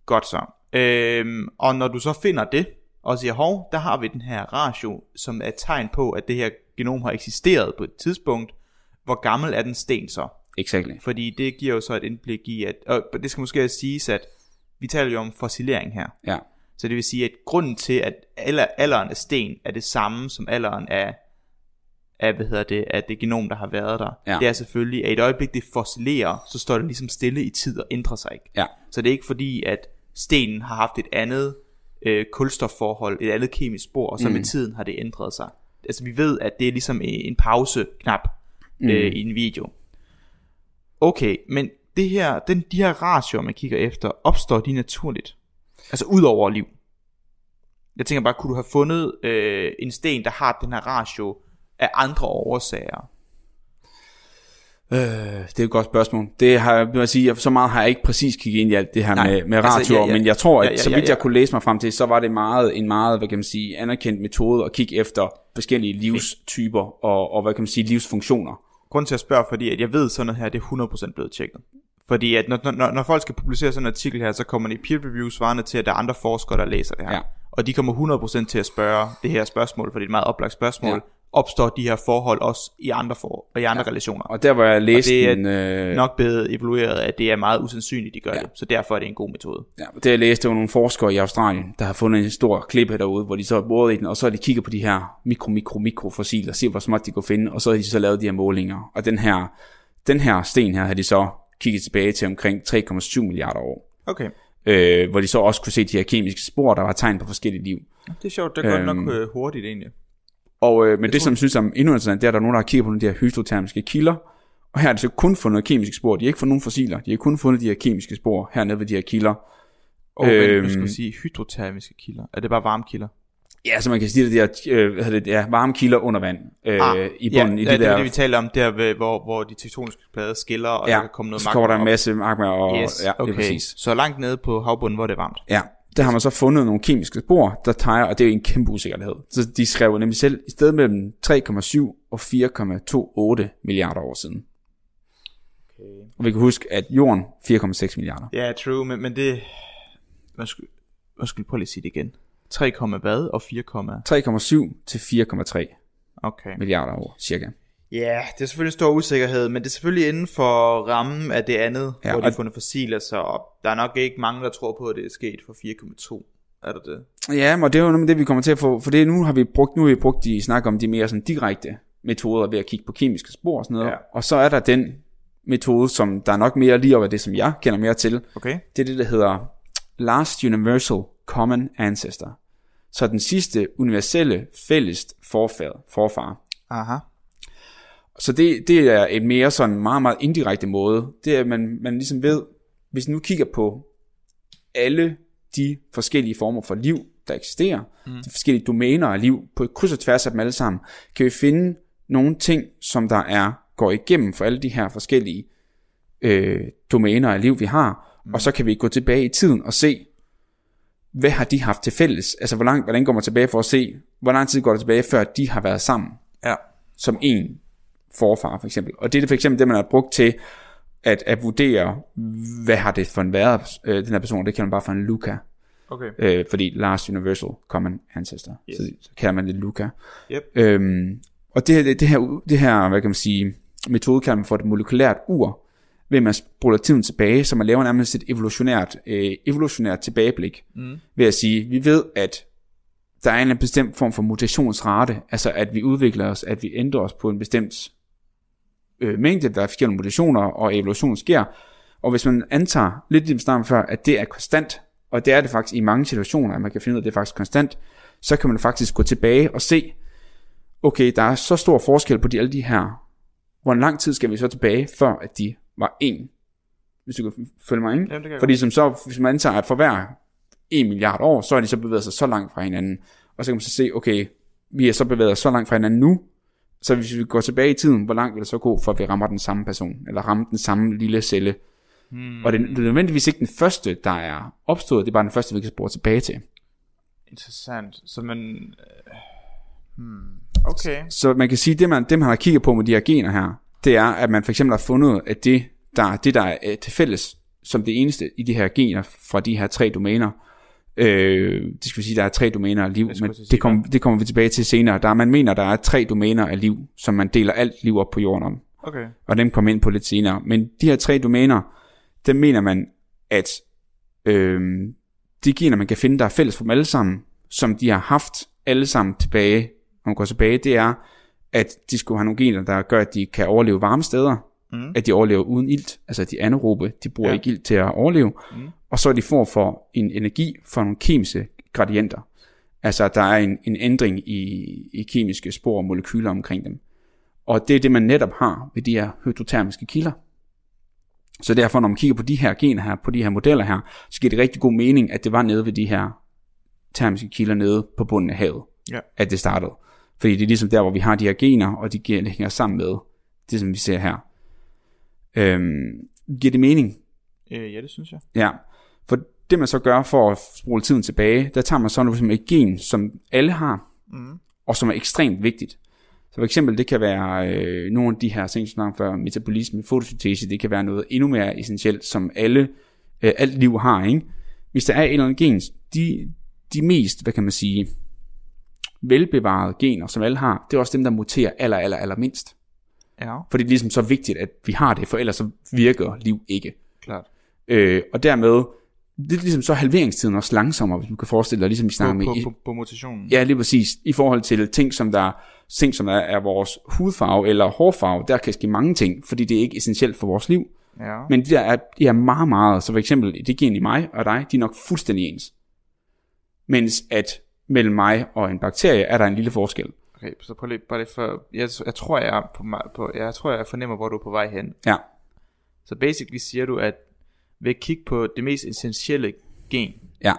Godt så. Øhm, og når du så finder det, og siger, hov, der har vi den her ratio, som er et tegn på, at det her genom har eksisteret på et tidspunkt. Hvor gammel er den sten så? Exactly. Fordi det giver jo så et indblik i, at, og det skal måske siges, at vi taler jo om fossilering her. Ja, Så det vil sige, at grunden til, at alder, alderen af sten er det samme som alderen af, af, hvad hedder det, af det genom, der har været der. Ja. Det er selvfølgelig, at i et øjeblik det fossilerer, så står det ligesom stille i tid og ændrer sig ikke. ja, Så det er ikke fordi, at stenen har haft et andet øh, kulstofforhold, et andet kemisk spor, og så mm. med tiden har det ændret sig. Altså vi ved, at det er ligesom en pause-knap mm. øh, i en video. Okay, men det her, den, de her ratioer, man kigger efter, opstår de naturligt? Altså ud over liv? Jeg tænker bare, kunne du have fundet øh, en sten, der har den her ratio af andre årsager? Øh, det er et godt spørgsmål. Det har jeg, vil jeg sige, så meget har jeg ikke præcis kigget ind i alt det her Nej, med, med altså, ratioer, ja, ja. men jeg tror, at Ja, ja, så ja, vidt ja. jeg kunne læse mig frem til, så var det meget en meget, hvad kan man sige, anerkendt metode at kigge efter forskellige livstyper og, og hvad kan man sige, livsfunktioner. Grunden til at spørge, fordi at jeg ved sådan noget her, det er 100% blevet tjekket. Fordi at når, når, når folk skal publicere sådan en artikel her, så kommer de i peer review svarende til, at der er andre forskere, der læser det her. Ja. Og de kommer 100% til at spørge det her spørgsmål, fordi det er et meget oplagt spørgsmål. Ja. Opstår de her forhold også i andre, for, og i andre ja. relationer? Og der hvor jeg læste det er den, øh, Nok blevet evalueret, at det er meget usandsynligt, de gør Ja. det. Så derfor er det en god metode. ja, det jeg læste, var nogle forskere i Australien, der har fundet en stor klippe derude, hvor de så har i den, og så har de kigget på de her mikro, mikro, mikro fossiler, se hvor småt de kunne finde, og så har de så lavet de her målinger. Og den her, den her sten her, har de så kigget tilbage til omkring 3,7 milliarder år. Okay. øh, hvor de så også kunne se de her kemiske spor, der var tegn på forskellige liv. Det er sjovt, det er Øhm. nok øh, hurtigt egentlig. Og, øh, men det, som jeg synes er endnu interessant, det er, at der er nogen, der har kigget på nogle af de her hydrotermiske kilder, og her har de så kun fundet kemiske spor. De har ikke fundet nogen fossiler, de har kun fundet de her kemiske spor hernede ved de her kilder. Og øhm, Øhm. skal sige hydrotermiske kilder. Er det bare varmekilder? Ja, så man kan sige, at de her øh, det, ja, varme kilder under vand øh, Ah, i bunden. ja, i ja, det det er der, det, vi taler om, der hvor, hvor de tektoniske plader skiller, og ja, der kan komme noget så kommer der en masse magma, og Yes, ja, det er okay. præcis. Så langt nede på havbunden, hvor det er varmt. Ja, der har man så fundet nogle kemiske spor, der teger, og det er jo en kæmpe usikkerhed. Så de skrev nemlig selv, i stedet mellem 3,7 og 4,28 milliarder år siden. Okay. Og vi kan huske, at jorden 4,6 milliarder. Ja, true, men, men det... Hvad skulle, hvad skulle prøve lige at sige det igen? 3, hvad og 4, 3,7 til 4,3 okay. milliarder år, cirka. Ja, det er selvfølgelig en stor usikkerhed, men det er selvfølgelig inden for rammen af det andet, Ja, hvor de har fundet fossiler, så der er nok ikke mange, der tror på, at det er sket for 4,2. Er der det? Ja, og det er jo noget med det, vi kommer til at få, for det nu har vi brugt, nu har vi brugt de snak om de mere sådan direkte metoder ved at kigge på kemiske spor og sådan noget. Ja. Og så er der den metode, som der er nok mere lige over det, som jeg kender mere til. Okay. Det er det, der hedder Last Universal Common Ancestor. Så den sidste universelle fælles forfædre, forfar. Aha. Så det, det er et mere sådan meget, meget indirekte måde. Det er, at man, man ligesom ved, hvis nu kigger på alle de forskellige former for liv, der eksisterer, mm. de forskellige domæner af liv, på et kryds og tværs af dem alle sammen, kan vi finde nogle ting, som der er går igennem for alle de her forskellige øh, domæner af liv, vi har, mm. og så kan vi gå tilbage i tiden og se, hvad har de haft til fælles? Altså, hvor langt, hvordan går man tilbage for at se, hvor lang tid går det tilbage, før de har været sammen? Ja. som en forfar for eksempel. Og det er for eksempel det, man har brugt til at, at vurdere, hvad har det for en været, øh, den her person, det kalder man bare for en Luca, Okay. øh, fordi Last Universal Common Ancestor, Yes. så, så kalder man det Luca. Yep. Øhm, og det, her- det, det, her, det her, hvad kan man sige, metode kalder man for et molekylært ur, ved at man spoler tiden tilbage, så man laver nærmest et evolutionært, øh, evolutionært tilbageblik, Mm. ved at sige, vi ved, at der er en bestemt form for mutationsrate, altså at vi udvikler os, at vi ændrer os på en bestemt øh, mængde, der er forskellige mutationer, og evolution sker, og hvis man antager, lidt ligesom snart før, at det er konstant, og det er det faktisk i mange situationer, at man kan finde ud af, at det er faktisk konstant, så kan man faktisk gå tilbage og se, okay, der er så stor forskel på de, alle de her, hvor lang tid skal vi så tilbage, før at de var en, hvis du kan følge mig, ikke? Jamen, det kan jeg Fordi som så, hvis man antager, at for hver 1 milliard år, så er de så bevæget sig så langt fra hinanden. Og så kan man så se, okay, vi er så bevæget os så langt fra hinanden nu, så hvis vi går tilbage i tiden, hvor langt vil det så gå, for at vi rammer den samme person, eller rammer den samme lille celle. Hmm. Og det, det er nødvendigvis ikke den første, der er opstået, det er bare den første, vi kan spore tilbage til. Interessant. Så man... øh, Hmm. Okay. Så man kan sige, det man, det man har kigget på med de her gener her, det er, at man for eksempel har fundet, at det, der, det der er til fælles, som det eneste i de her gener fra de her tre domæner, øh, det skal vi sige, der er tre domæner af liv, men det, kom, det kommer vi tilbage til senere. Der, er- man mener, der er tre domæner af liv, som man deler alt liv op på jorden om. Okay. og dem kommer ind på lidt senere. Men de her tre domæner, dem mener man, at øh, de gener, man kan finde, der er fælles for dem alle sammen, som de har haft alle sammen tilbage, når man går tilbage, det er, at de skulle have nogle gener, der gør, at de kan overleve varme steder, Mm. at de overlever uden ilt, altså de er anaerobe, de bruger Ja. ikke ilt til at overleve, Mm. og så er de får for en energi for nogle kemiske gradienter. Altså der er en, en ændring i, i kemiske spor og molekyler omkring dem. Og det er det, man netop har ved de her hydrotermiske kilder. Så derfor, når man kigger på de her gener her, på de her modeller her, så giver det rigtig god mening, at det var nede ved de her termiske kilder nede på bunden af havet, Ja. at det startede. Fordi det er ligesom der, hvor vi har de her gener, og de hænger sammen med det, som vi ser her. Øhm, giver det mening? Øh, ja, det synes jeg. Ja, for det man så gør for at spole tiden tilbage, der tager man så noget som et gen, som alle har, Mm. og som er ekstremt vigtigt. Så for eksempel, det kan være øh, nogle af de her ting, som før, metabolisme, fotosyntese, det kan være noget endnu mere essentielt, som alle, øh, alt liv har, ikke? Hvis der er et eller andet gen, de, de mest, hvad kan man sige, velbevarede gener, som alle har, det er også dem, der muterer aller, aller, aller mindst. Ja, For det er ligesom så vigtigt, at vi har det, for ellers så virker liv ikke. klart. Øh, og dermed, det er ligesom så halveringstiden også langsommere, hvis du kan forestille dig, ligesom vi På, snakker med... på, i- på, på mutationen. Ja, lige præcis. I forhold til ting, som der ting, som er, er vores hudfarve eller hårfarve, der kan ske mange ting, fordi det er ikke essentielt for vores liv. Ja. Men de der er, de er meget, meget, så for eksempel, det gen i mig og dig, de er nok fuldstændig ens. Mens at mellem mig og en bakterie, er der en lille forskel. Okay, så prøv lige, bare lige for, jeg, jeg tror, jeg er på, på, jeg tror, jeg fornemmer, hvor du er på vej hen. Ja, Så basically siger du, at ved at kigge på det mest essentielle gen, ja.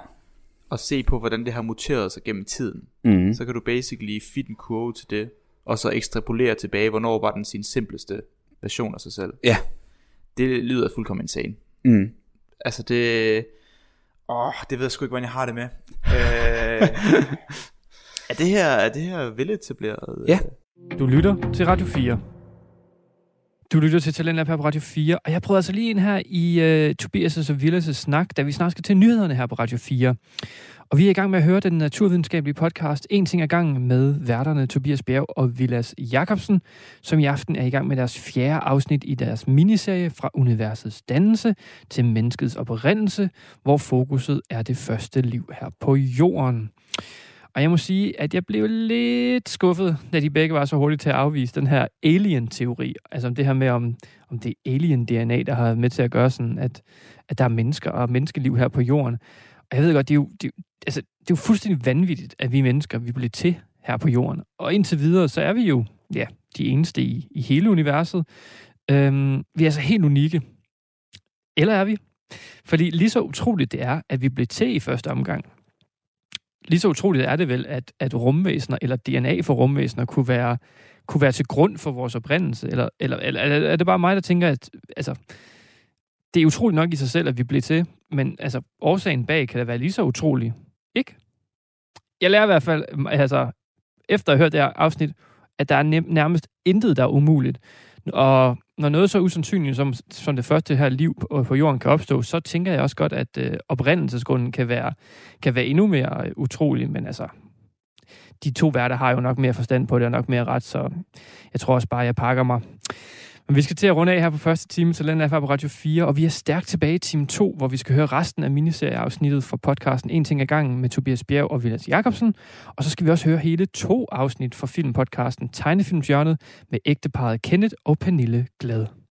og se på, hvordan det har muteret sig gennem tiden, Mm. så kan du basically fit en kurve til det, og så ekstrapolere tilbage, hvornår var den sin simpleste version af sig selv. Ja. Det lyder fuldkommen insane. Mm. Altså det... Åh, det ved jeg sgu ikke, hvordan jeg har det med. øh, er det her, er det her veletableret? Ja. Du lytter til Radio 4. Du lytter til Talentlab her på Radio 4, og jeg prøvede altså lige ind her i uh, Tobias' og Villas' snak, da vi snart skal til nyhederne her på Radio 4. Og vi er i gang med at høre den naturvidenskabelige podcast En ting ad gangen med værterne Tobias Bjerg og Vilas Jakobsen, som i aften er i gang med deres fjerde afsnit i deres miniserie fra universets dannelse til menneskets oprindelse, hvor fokuset er det første liv her på jorden. Og jeg må sige, at jeg blev lidt skuffet, da de begge var så hurtigt til at afvise den her alien-teori. Altså om det her med, om, om det er alien-DNA, der har med til at gøre sådan, at, at der er mennesker og menneskeliv her på jorden. Og jeg ved godt, det er jo, det, altså, det er jo fuldstændig vanvittigt, at vi mennesker, vi bliver til her på jorden. Og indtil videre, så er vi jo ja, de eneste i, i hele universet. Øhm, vi er altså helt unikke. Eller er vi? Fordi lige så utroligt det er, at vi blev til i første omgang, lige så utroligt er det vel, at, at rumvæsener eller DNA for rumvæsener kunne være, kunne være til grund for vores oprindelse? Eller, eller, eller er det bare mig, der tænker, at altså, det er utroligt nok i sig selv, at vi blev til, men altså, årsagen bag kan da være lige så utrolig, ikke? Jeg lærer i hvert fald, altså, efter at have hørt det her afsnit, at der er nærmest intet, der er umuligt. Og når noget så usandsynligt som, som det første her liv på, på jorden kan opstå, så tænker jeg også godt, at øh, oprindelsesgrunden kan være, kan være endnu mere øh, utrolig, men altså, de to værter har jo nok mere forstand på det, og nok mere ret, så jeg tror også bare, jeg pakker mig. Men vi skal til at runde af her på første time, så den er på Radio 4, og vi er stærkt tilbage i time 2, hvor vi skal høre resten af miniserieafsnittet fra podcasten En ting ad gangen med Tobias Bjerg og Vilas Jacobsen. Og så skal vi også høre hele to afsnit fra filmpodcasten Tegnefilmsjørnet med ægteparet Kenneth og Pernille Glad.